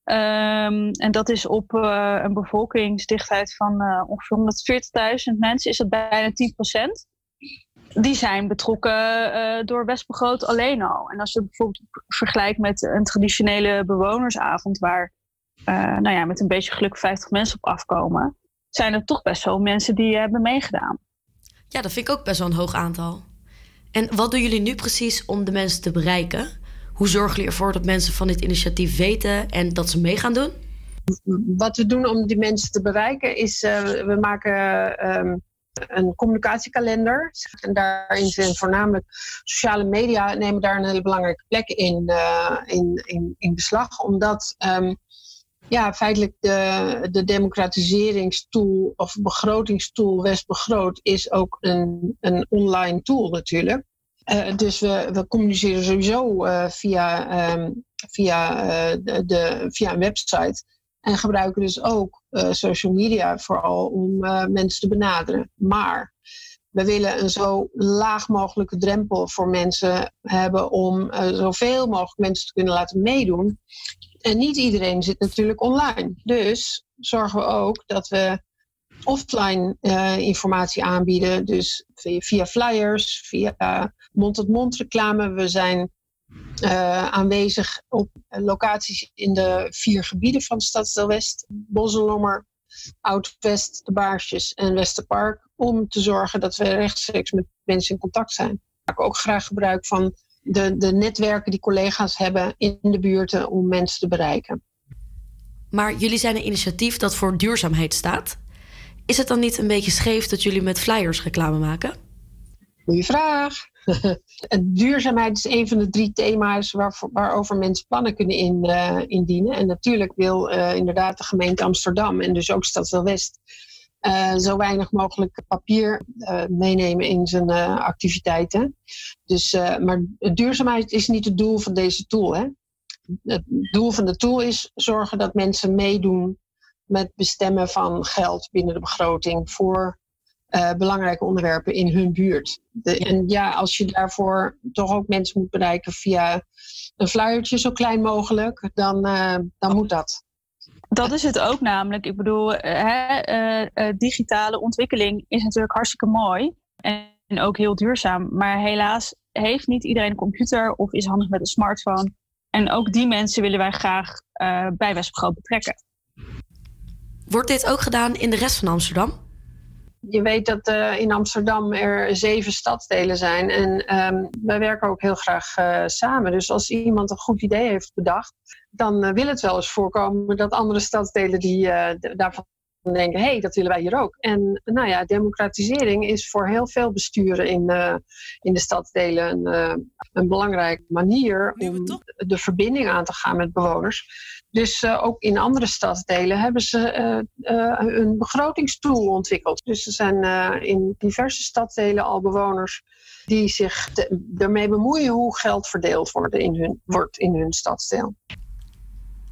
Ehm, en dat is op een bevolkingsdichtheid van ongeveer 140.000 mensen, is dat bijna 10%. Die zijn betrokken eh, door Westbegroot alleen al. En als je bijvoorbeeld vergelijkt met een traditionele bewonersavond, waar eh, nou ja, met een beetje geluk 50 mensen op afkomen, zijn er toch best wel mensen die hebben meegedaan. Ja, dat vind ik ook best wel een hoog aantal. En wat doen jullie nu precies om de mensen te bereiken? Hoe zorgen jullie ervoor dat mensen van dit initiatief weten en dat ze mee gaan doen? Wat we doen om die mensen te bereiken is, eh, we maken ehm, een communicatiekalender. En daarin zijn voornamelijk sociale media nemen daar een hele belangrijke plek in, eh, in, in, in beslag. Omdat ehm, ja, feitelijk de, de democratiseringstool of begrotingstool Westbegroot is ook een, een online tool natuurlijk. Eh, dus we, we communiceren sowieso eh, via, ehm, via, de, via een website. En gebruiken dus ook social media vooral om eh, mensen te benaderen. Maar we willen een zo laag mogelijke drempel voor mensen hebben om eh, zoveel mogelijk mensen te kunnen laten meedoen. En niet iedereen zit natuurlijk online. Dus zorgen we ook dat we offline eh, informatie aanbieden. Dus via, via flyers, via mond-tot-mond reclame. We zijn eh, aanwezig op locaties in de vier gebieden van Stadsdeel West. Bosselommer, Oud-West, De Baarsjes en Westerpark. Om te zorgen dat we rechtstreeks met mensen in contact zijn. We maken ook graag gebruik van de, de netwerken die collega's hebben in de buurten om mensen te bereiken. Maar jullie zijn een initiatief dat voor duurzaamheid staat. Is het dan niet een beetje scheef dat jullie met flyers reclame maken? Goeie vraag. *laughs* En duurzaamheid is een van de drie thema's waar, waarover mensen plannen kunnen in, eh, indienen. En natuurlijk wil eh, inderdaad de gemeente Amsterdam en dus ook Stadsdeel West eh, zo weinig mogelijk papier meenemen in zijn activiteiten. Dus, maar duurzaamheid is niet het doel van deze tool. Hè? Het doel van de tool is zorgen dat mensen meedoen met bestemmen van geld binnen de begroting voor eh, belangrijke onderwerpen in hun buurt. De, en ja, als je daarvoor toch ook mensen moet bereiken via een flyertje zo klein mogelijk, dan, eh, dan moet dat. Dat is het ook namelijk. Ik bedoel, eh, hè, eh, eh, digitale ontwikkeling is natuurlijk hartstikke mooi. En, en ook heel duurzaam. Maar helaas heeft niet iedereen een computer of is handig met een smartphone. En ook die mensen willen wij graag eh, bij Westbegroot betrekken. Wordt dit ook gedaan in de rest van Amsterdam? Je weet dat eh, in Amsterdam er zeven stadsdelen zijn. En ehm, wij werken ook heel graag eh, samen. Dus als iemand een goed idee heeft bedacht, dan eh, wil het wel eens voorkomen dat andere stadsdelen die daarvan denken, hé, hey, dat willen wij hier ook. En nou ja, democratisering is voor heel veel besturen in, in de stadsdelen een, een belangrijke manier om de verbinding aan te gaan met bewoners. Dus eh, ook in andere stadsdelen hebben ze eh, eh, een begrotingstool ontwikkeld. Dus er zijn eh, in diverse stadsdelen al bewoners die zich ermee bemoeien hoe geld verdeeld wordt in hun, wordt in hun stadsdeel.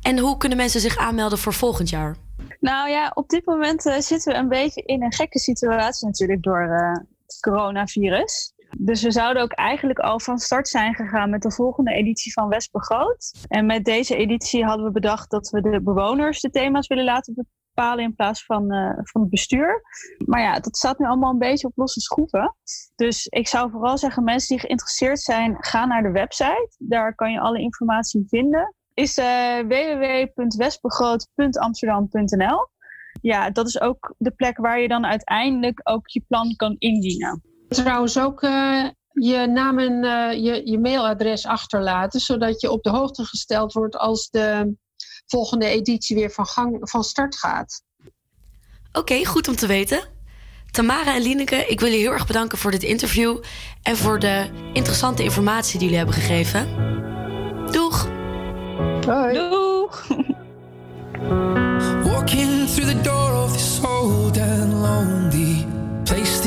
En hoe kunnen mensen zich aanmelden voor volgend jaar? Nou ja, op dit moment zitten we een beetje in een gekke situatie natuurlijk door eh, het coronavirus. Dus we zouden ook eigenlijk al van start zijn gegaan met de volgende editie van Westbegroot. En met deze editie hadden we bedacht dat we de bewoners de thema's willen laten bepalen in plaats van, eh, van het bestuur. Maar ja, dat staat nu allemaal een beetje op losse schroeven. Dus ik zou vooral zeggen, mensen die geïnteresseerd zijn, ga naar de website. Daar kan je alle informatie vinden. Is www.westbegroot.amsterdam.nl. Ja, dat is ook de plek waar je dan uiteindelijk ook je plan kan indienen. Trouwens ook eh, je naam en eh, je, je mailadres achterlaten, zodat je op de hoogte gesteld wordt als de volgende editie weer van, gang, van start gaat. Oké, goed om te weten. Tamara en Lineke, ik wil je heel erg bedanken voor dit interview en voor de interessante informatie die jullie hebben gegeven. Doeg! Doeg! Walking through the door of this old and lonely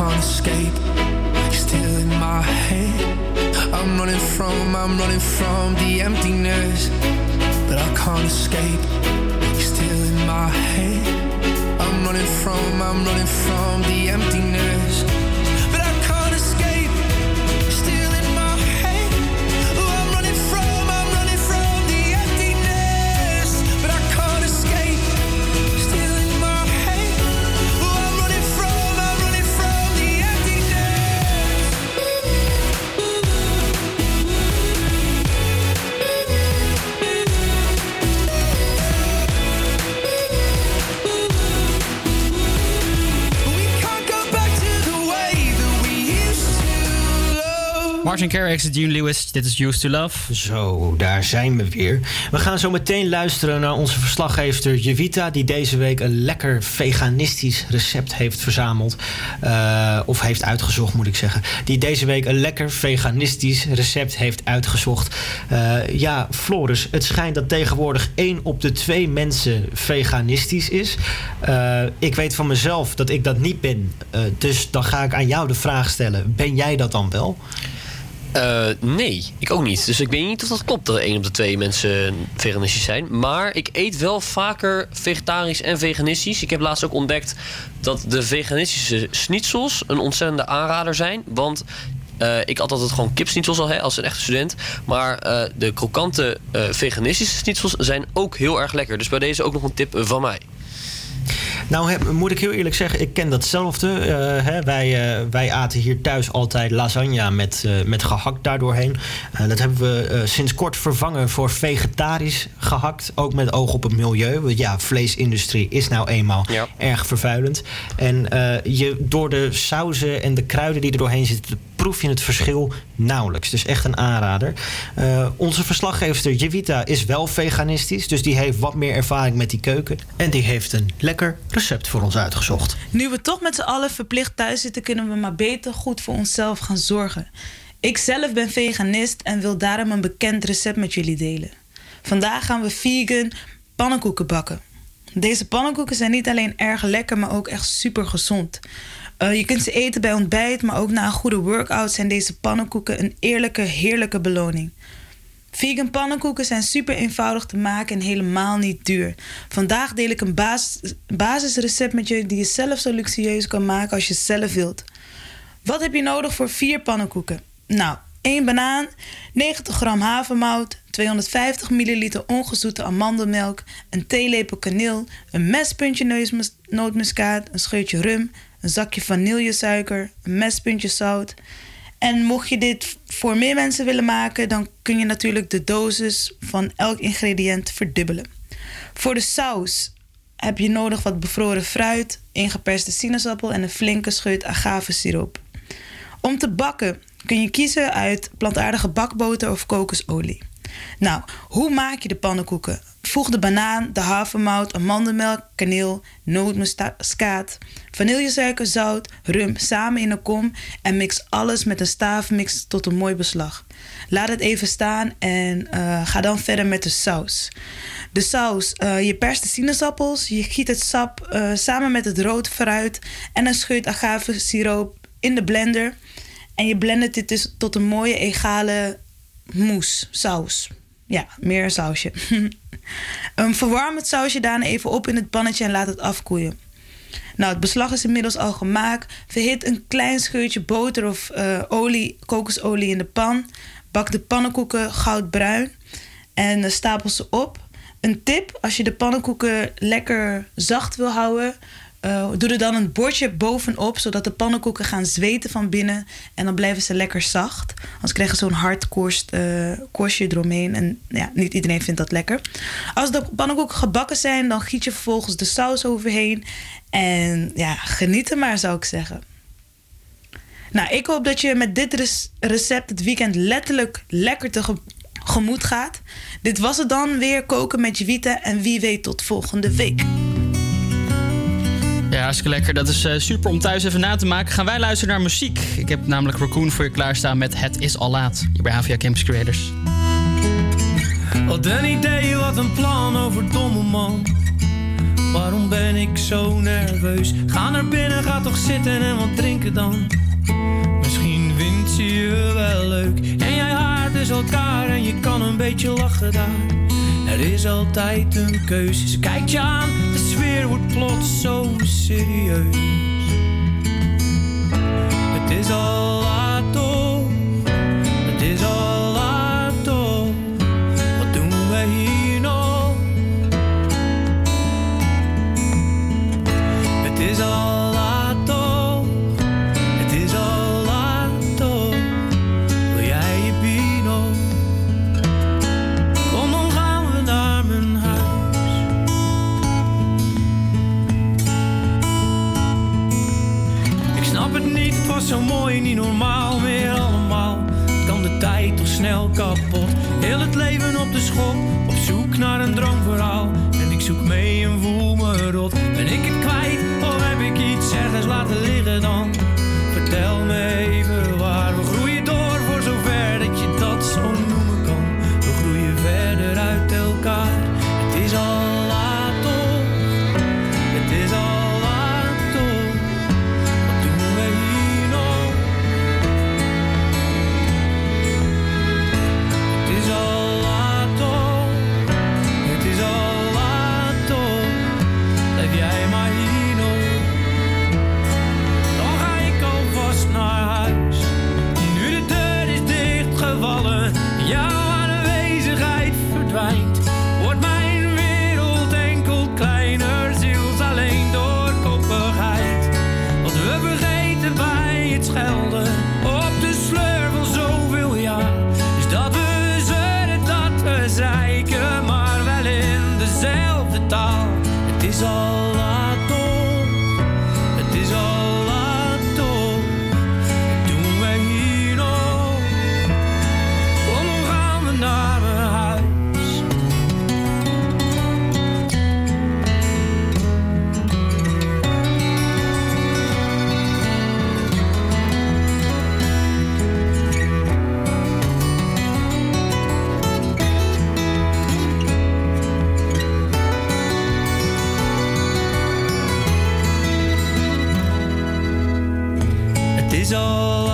Can't escape. You're still in my head. I'm running from, I'm running from the emptiness. But I can't escape. You're still in my head. I'm running from, I'm running from the emptiness. Martin Garrix, Dean Lewis, dit is Used to Love. Zo, daar zijn we weer. We gaan zo meteen luisteren naar onze verslaggever Jevita... die deze week een lekker veganistisch recept heeft verzameld. Eh, of heeft uitgezocht, moet ik zeggen. Die deze week een lekker veganistisch recept heeft uitgezocht. Eh, ja, Floris, het schijnt dat tegenwoordig één op de twee mensen veganistisch is. Eh, ik weet van mezelf dat ik dat niet ben. Dus dan ga ik aan jou de vraag stellen. Ben jij dat dan wel? Eh, nee, ik ook niet. Dus ik weet niet of dat klopt dat één op de twee mensen veganistisch zijn. Maar ik eet wel vaker vegetarisch en veganistisch. Ik heb laatst ook ontdekt dat de veganistische schnitzels een ontzettende aanrader zijn. Want Eh, ik had altijd gewoon kipsnietsels al hè, als een echte student. Maar eh, de krokante veganistische schnitzels zijn ook heel erg lekker. Dus bij deze ook nog een tip van mij. Nou heb, moet ik heel eerlijk zeggen, ik ken datzelfde. Eh, hè, wij, eh, wij aten hier thuis altijd lasagne met, eh, met gehakt daardoorheen. Dat hebben we sinds kort vervangen voor vegetarisch gehakt. Ook met oog op het milieu. Want ja, vleesindustrie is nou eenmaal erg vervuilend. En je, door de sauzen en de kruiden die er doorheen zitten... proef je het verschil nauwelijks. Dus echt een aanrader. Eh, onze verslaggever Jevita is wel veganistisch. Dus die heeft wat meer ervaring met die keuken. En die heeft een lekker recept voor ons uitgezocht. Nu we toch met z'n allen verplicht thuis zitten, kunnen we maar beter goed voor onszelf gaan zorgen. Ik zelf ben veganist en wil daarom een bekend recept met jullie delen. Vandaag gaan we vegan pannenkoeken bakken. Deze pannenkoeken zijn niet alleen erg lekker, maar ook echt super gezond. Eh, je kunt ze eten bij ontbijt, maar ook na een goede workout zijn deze pannenkoeken een eerlijke, heerlijke beloning. Vegan pannenkoeken zijn super eenvoudig te maken en helemaal niet duur. Vandaag deel ik een basis, basisrecept met je die je zelf zo luxueus kan maken als je zelf wilt. Wat heb je nodig voor vier pannenkoeken? Nou, 1 banaan, 90 gram havermout, 250 milliliter ongezoete amandelmelk, een theelepel kaneel, een mespuntje nootmuskaat, een scheutje rum, een zakje vanillesuiker, een mespuntje zout. En mocht je dit voor meer mensen willen maken, dan kun je natuurlijk de dosis van elk ingrediënt verdubbelen. Voor de saus heb je nodig wat bevroren fruit, ingeperste sinaasappel en een flinke scheut agavesiroop. Om te bakken kun je kiezen uit plantaardige bakboter of kokosolie. Nou, hoe maak je de pannenkoeken? Voeg de banaan, de havermout, amandelmelk, kaneel, nootmuskaat, vanillesuiker, zout, rum samen in een kom en mix alles met een staafmix tot een mooi beslag. Laat het even staan en eh, ga dan verder met de saus. De saus, eh, je perst de sinaasappels, je giet het sap eh, samen met het rood fruit en een scheut agavesiroop in de blender. En je blendt dit dus tot een mooie egale mousse, saus. Ja, meer sausje. *laughs* um, verwarm het sausje daarna even op in het pannetje en laat het afkoelen. Nou, het beslag is inmiddels al gemaakt. Verhit een klein scheutje boter of eh, olie, kokosolie in de pan. Bak de pannenkoeken goudbruin en eh, stapel ze op. Een tip, als je de pannenkoeken lekker zacht wil houden... eh, doe er dan een bordje bovenop, zodat de pannenkoeken gaan zweten van binnen. En dan blijven ze lekker zacht. Anders krijgen ze zo'n hard korst, eh, korstje eromheen. En ja, niet iedereen vindt dat lekker. Als de pannenkoeken gebakken zijn, dan giet je vervolgens de saus overheen. En ja, geniet er maar, zou ik zeggen. Nou, ik hoop dat je met dit recept het weekend letterlijk lekker tegemoet gaat. Dit was het dan weer koken met Jevita en wie weet tot volgende week. Ja, hartstikke lekker. Dat is eh, super om thuis even na te maken. Gaan wij luisteren naar muziek. Ik heb namelijk Raccoon voor je klaarstaan met Het is al laat. Hier bij Havia Campus Creators. Wat een idee, wat een plan over domme man. Waarom ben ik zo nerveus? Ga naar binnen, ga toch zitten en wat drinken dan. Ze je wel leuk. En jij haart dus elkaar en je kan een beetje lachen daar. Er is altijd een keuze. Ze kijkt je aan, de sfeer wordt plots zo serieus. Het is al laat toch, het is al laat toch. Wat doen wij hier nog? Het is al zo mooi, niet normaal meer allemaal. Kan de tijd toch snel kapot? Heel het leven op de schop, op zoek naar een droomverhaal. En ik zoek mee en voel me rot. Ben ik het kwijt of heb ik iets ergens laten liggen dan? Vertel me even waar we groeien door voor zover dat je dat zo noemen kan. We groeien verder uit elkaar. Het is al all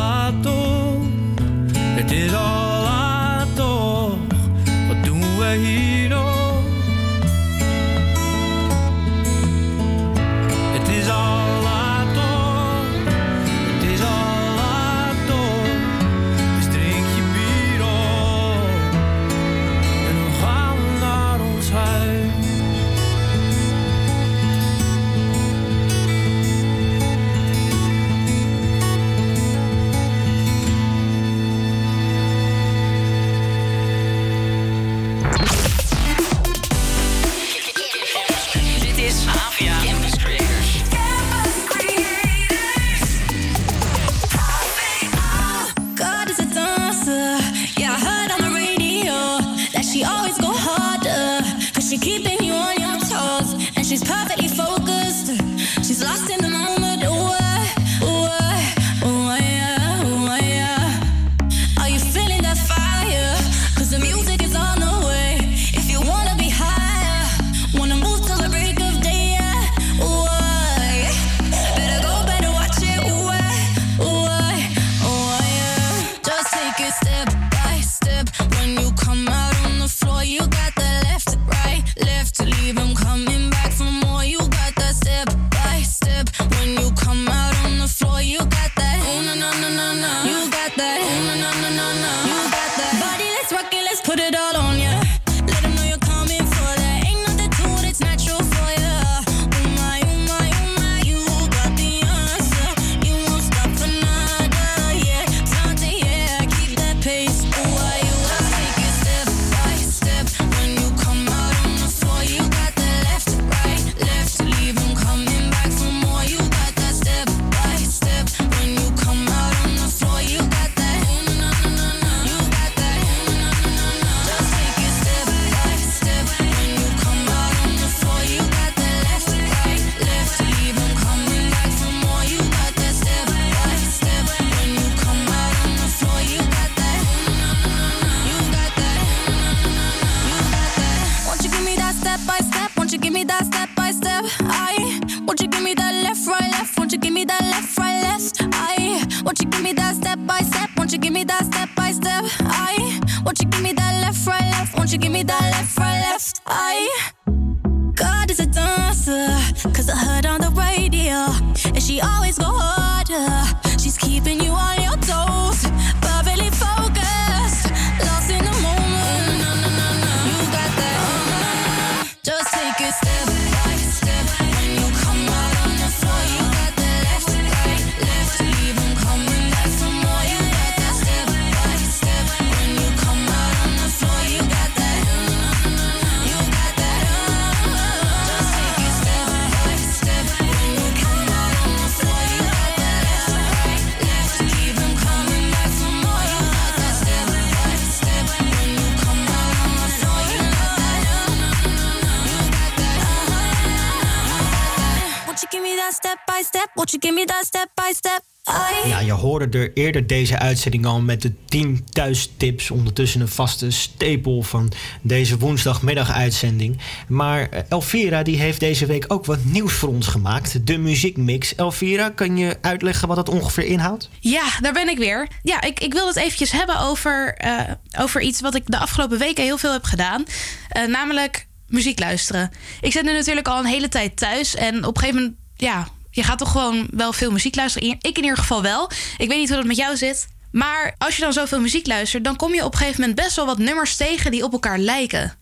er eerder deze uitzending al met de 10 thuistips. Ondertussen een vaste stapel van deze woensdagmiddag uitzending. Maar eh, Elvira die heeft deze week ook wat nieuws voor ons gemaakt. De muziekmix. Elvira, kan je uitleggen wat dat ongeveer inhoudt? Ja, daar ben ik weer. Ja, ik, ik wil het eventjes hebben over, eh, over iets wat ik de afgelopen weken heel veel heb gedaan. Eh, namelijk muziek luisteren. Ik zit nu natuurlijk al een hele tijd thuis en op een gegeven moment ja, je gaat toch gewoon wel veel muziek luisteren. Ik in ieder geval wel. Ik weet niet hoe dat met jou zit. Maar als je dan zoveel muziek luistert, dan kom je op een gegeven moment best wel wat nummers tegen die op elkaar lijken.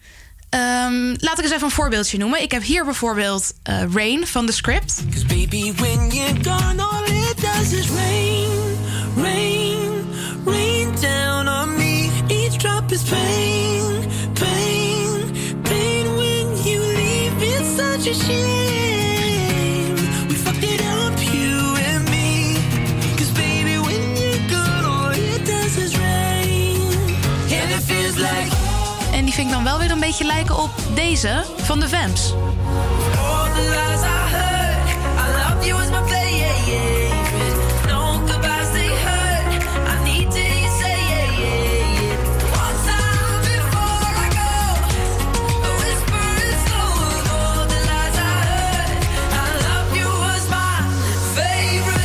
Ehm, laat ik eens even een voorbeeldje noemen. Ik heb hier bijvoorbeeld eh, Rain van The Script. Baby, when you're gone, all it does is rain, rain, rain down on me. Each drop is pain, pain, pain when you leave. It's such a shit. vind ik dan wel weer een beetje lijken op deze van de Vamps.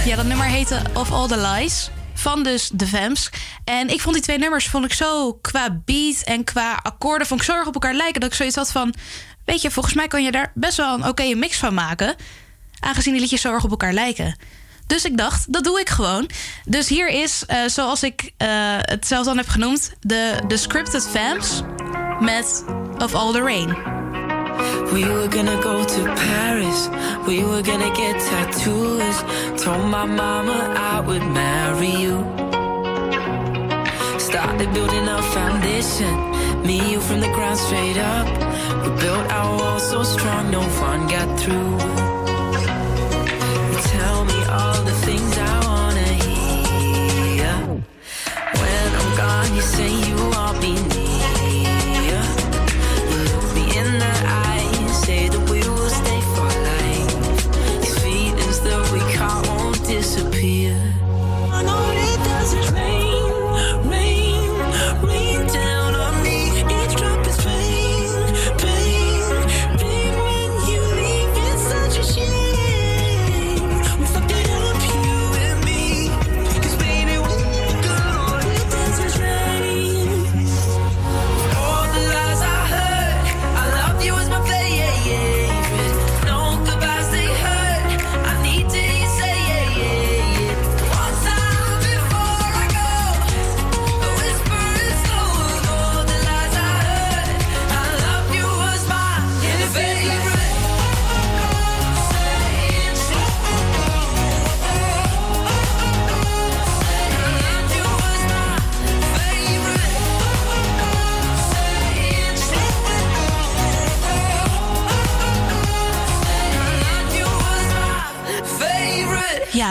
Ja, dat nummer heette Of All The Lies. Van dus The Vamps. En ik vond die twee nummers vond ik zo qua beat en qua akkoorden... vond ik zo erg op elkaar lijken dat ik zoiets had van... Weet je, volgens mij kan je daar best wel een oké mix van maken. Aangezien die liedjes zo erg op elkaar lijken. Dus ik dacht, dat doe ik gewoon. Dus hier is, eh, zoals ik eh, het zelf dan heb genoemd... de, de Scripted Vamps met Of All The Rain. We were gonna go to Paris. We were gonna get tattoos. Told my mama I would marry you. Started building a foundation. Me, you from the ground straight up. We built our wall so strong, no one got through.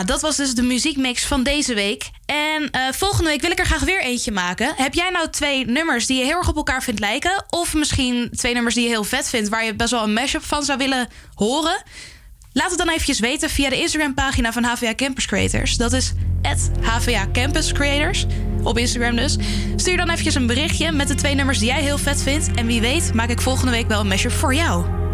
Dat was dus de muziekmix van deze week. En eh, volgende week wil ik er graag weer eentje maken. Heb jij nou twee nummers die je heel erg op elkaar vindt lijken? Of misschien twee nummers die je heel vet vindt... waar je best wel een mashup van zou willen horen? Laat het dan eventjes weten via de Instagram-pagina van HVA Campus Creators. Dat is HVA Campus Creators. Op Instagram dus. Stuur dan eventjes een berichtje met de twee nummers die jij heel vet vindt. En wie weet maak ik volgende week wel een mashup voor jou.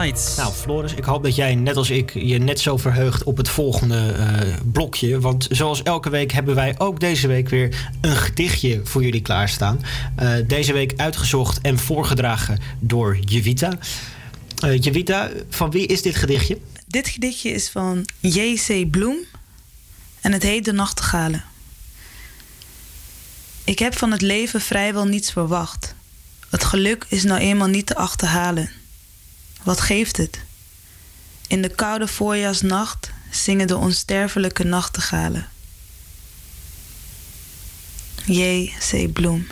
Lights. Nou, Floris, ik hoop dat jij net als ik je net zo verheugt op het volgende eh, blokje. Want zoals elke week hebben wij ook deze week weer een gedichtje voor jullie klaarstaan. Eh, deze week uitgezocht en voorgedragen door Jevita. Eh Jevita, van wie is dit gedichtje? Dit gedichtje is van J.C. Bloem en het heet De Nachtegalen. Ik heb van het leven vrijwel niets verwacht. Het geluk is nou eenmaal niet te achterhalen. Wat geeft het? In de koude voorjaarsnacht zingen de onsterfelijke nachtegalen. J.C. Bloem.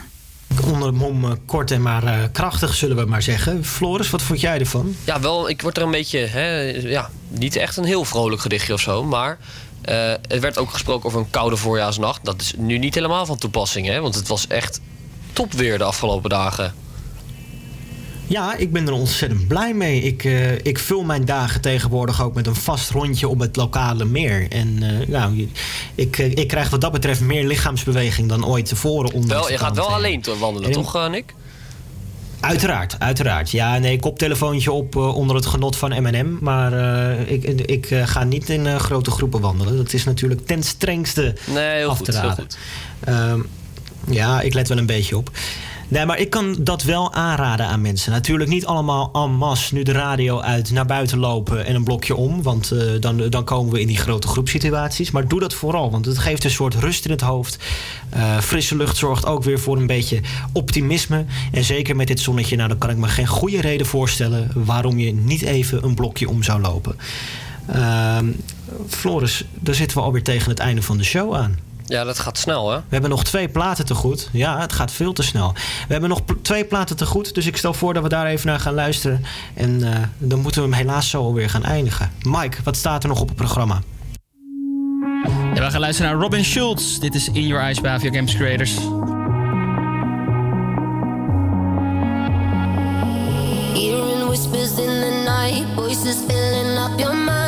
Onder het mom eh, kort en maar eh, krachtig, zullen we maar zeggen. Floris, wat vond jij ervan? Ja, wel, ik word er een beetje, hè, ja, niet echt een heel vrolijk gedichtje of zo, maar eh, er werd ook gesproken over een koude voorjaarsnacht. Dat is nu niet helemaal van toepassing, hè, want het was echt topweer de afgelopen dagen. Ja, ik ben er ontzettend blij mee. Ik, eh, ik vul mijn dagen tegenwoordig ook met een vast rondje op het lokale meer. En eh, nou, ik, eh, ik krijg wat dat betreft meer lichaamsbeweging dan ooit tevoren. Wel, je gaat wel alleen te wandelen, En- toch, Nick? Uiteraard, uiteraard. Ja, nee, koptelefoontje op onder het genot van M&M. Maar ik, ik ga niet in grote groepen wandelen. Dat is natuurlijk ten strengste Nee, heel af goed, te heel raden. goed. Ehm, ja, ik let wel een beetje op. Nee, maar ik kan dat wel aanraden aan mensen. Natuurlijk niet allemaal en masse nu de radio uit naar buiten lopen en een blokje om. Want eh, dan, dan komen we in die grote groepsituaties. Maar doe dat vooral, want het geeft een soort rust in het hoofd. Eh, frisse lucht zorgt ook weer voor een beetje optimisme. En zeker met dit zonnetje, nou, dan kan ik me geen goede reden voorstellen waarom je niet even een blokje om zou lopen. Ehm, Floris, daar zitten we alweer tegen het einde van de show aan. Ja, dat gaat snel, hè? We hebben nog twee platen te goed. Ja, het gaat veel te snel. We hebben nog pl- twee platen te goed. Dus ik stel voor dat we daar even naar gaan luisteren. En eh, dan moeten we hem helaas zo alweer gaan eindigen. Mike, wat staat er nog op het programma? Ja, we gaan luisteren naar Robin Schulz. Dit is In Your Eyes bij Avia Games Creators. Hearing whispers in the night, voices filling up your mind.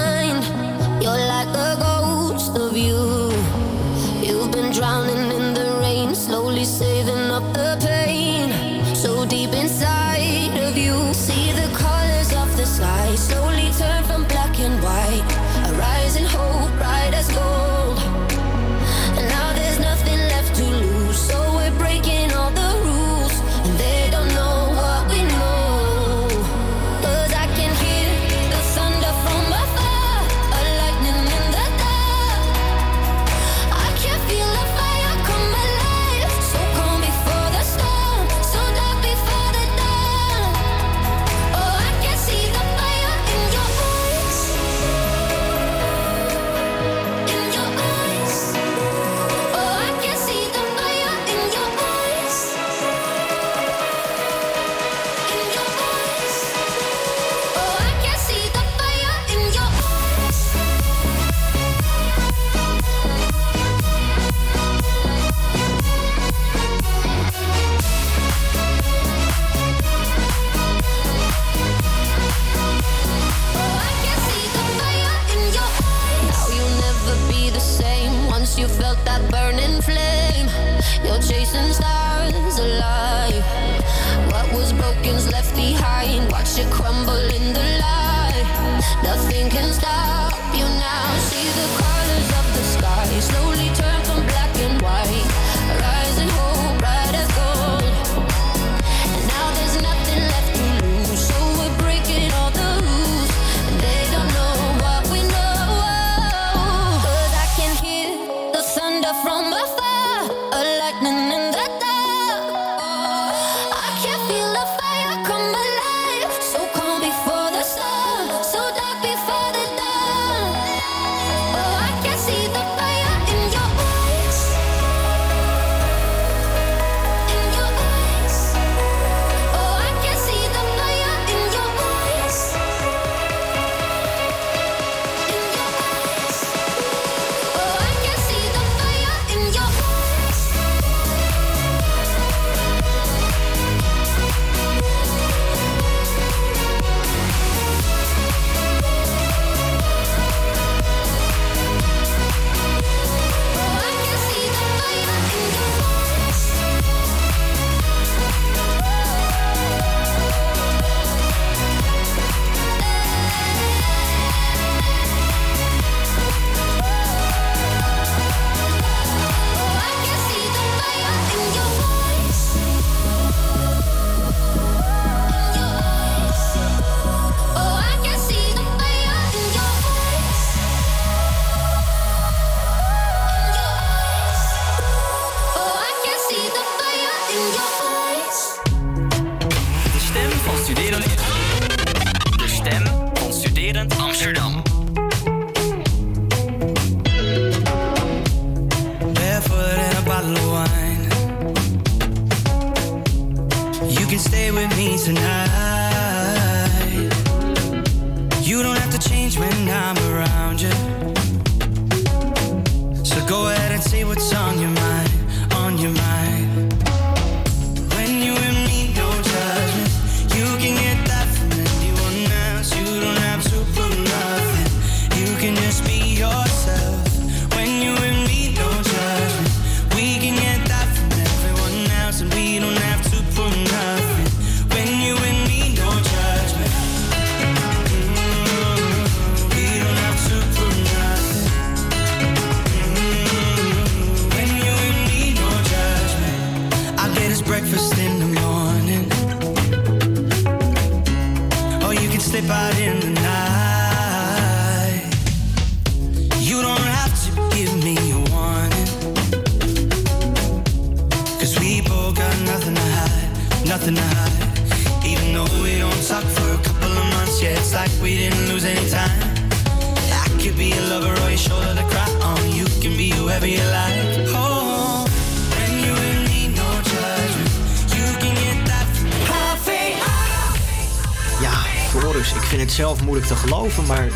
Behind. Watch it crumble in the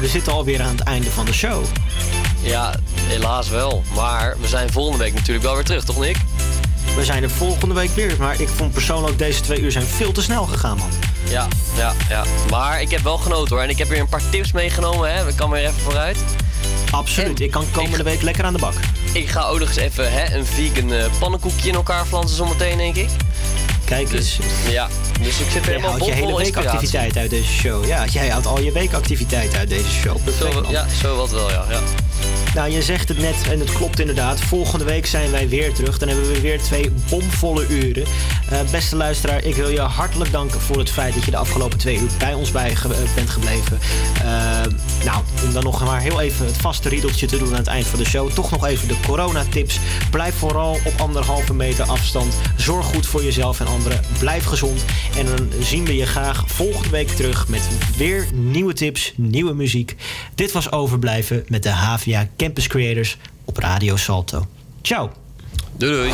we zitten alweer aan het einde van de show. Ja, helaas wel. Maar we zijn volgende week natuurlijk wel weer terug, toch Nick? We zijn er volgende week weer, maar ik vond persoonlijk deze twee uur zijn veel te snel gegaan, man. Ja, ja, ja. Maar ik heb wel genoten hoor. En ik heb weer een paar tips meegenomen, hè. Ik kan weer even vooruit. Absoluut, ik kan komende week lekker aan de bak. Ik ga ook nog eens even hè, een vegan eh, pannenkoekje in elkaar flansen zometeen, denk ik. Kijk eens. Ja, dus ik zit Jij helemaal je hele weekactiviteit uit deze show. Ja, jij haalt al je weekactiviteit uit deze show. Zo, ja, zo wat wel, ja. ja. Nou, je zegt het net en het klopt inderdaad. Volgende week zijn wij weer terug. Dan hebben we weer twee bomvolle uren. Eh, beste luisteraar, ik wil je hartelijk danken voor het feit dat je de afgelopen twee uur bij ons bij eh, bent gebleven. Eh, nou, om dan nog maar heel even het vaste riedeltje te doen aan het eind van de show. Toch nog even de coronatips. Blijf vooral op anderhalve meter afstand. Zorg goed voor jezelf en anderen. Blijf gezond. En dan zien we je graag volgende week terug met weer nieuwe tips, nieuwe muziek. Dit was Overblijven met de HVA Campus Creators op Radio Salto. Ciao. Doei doei.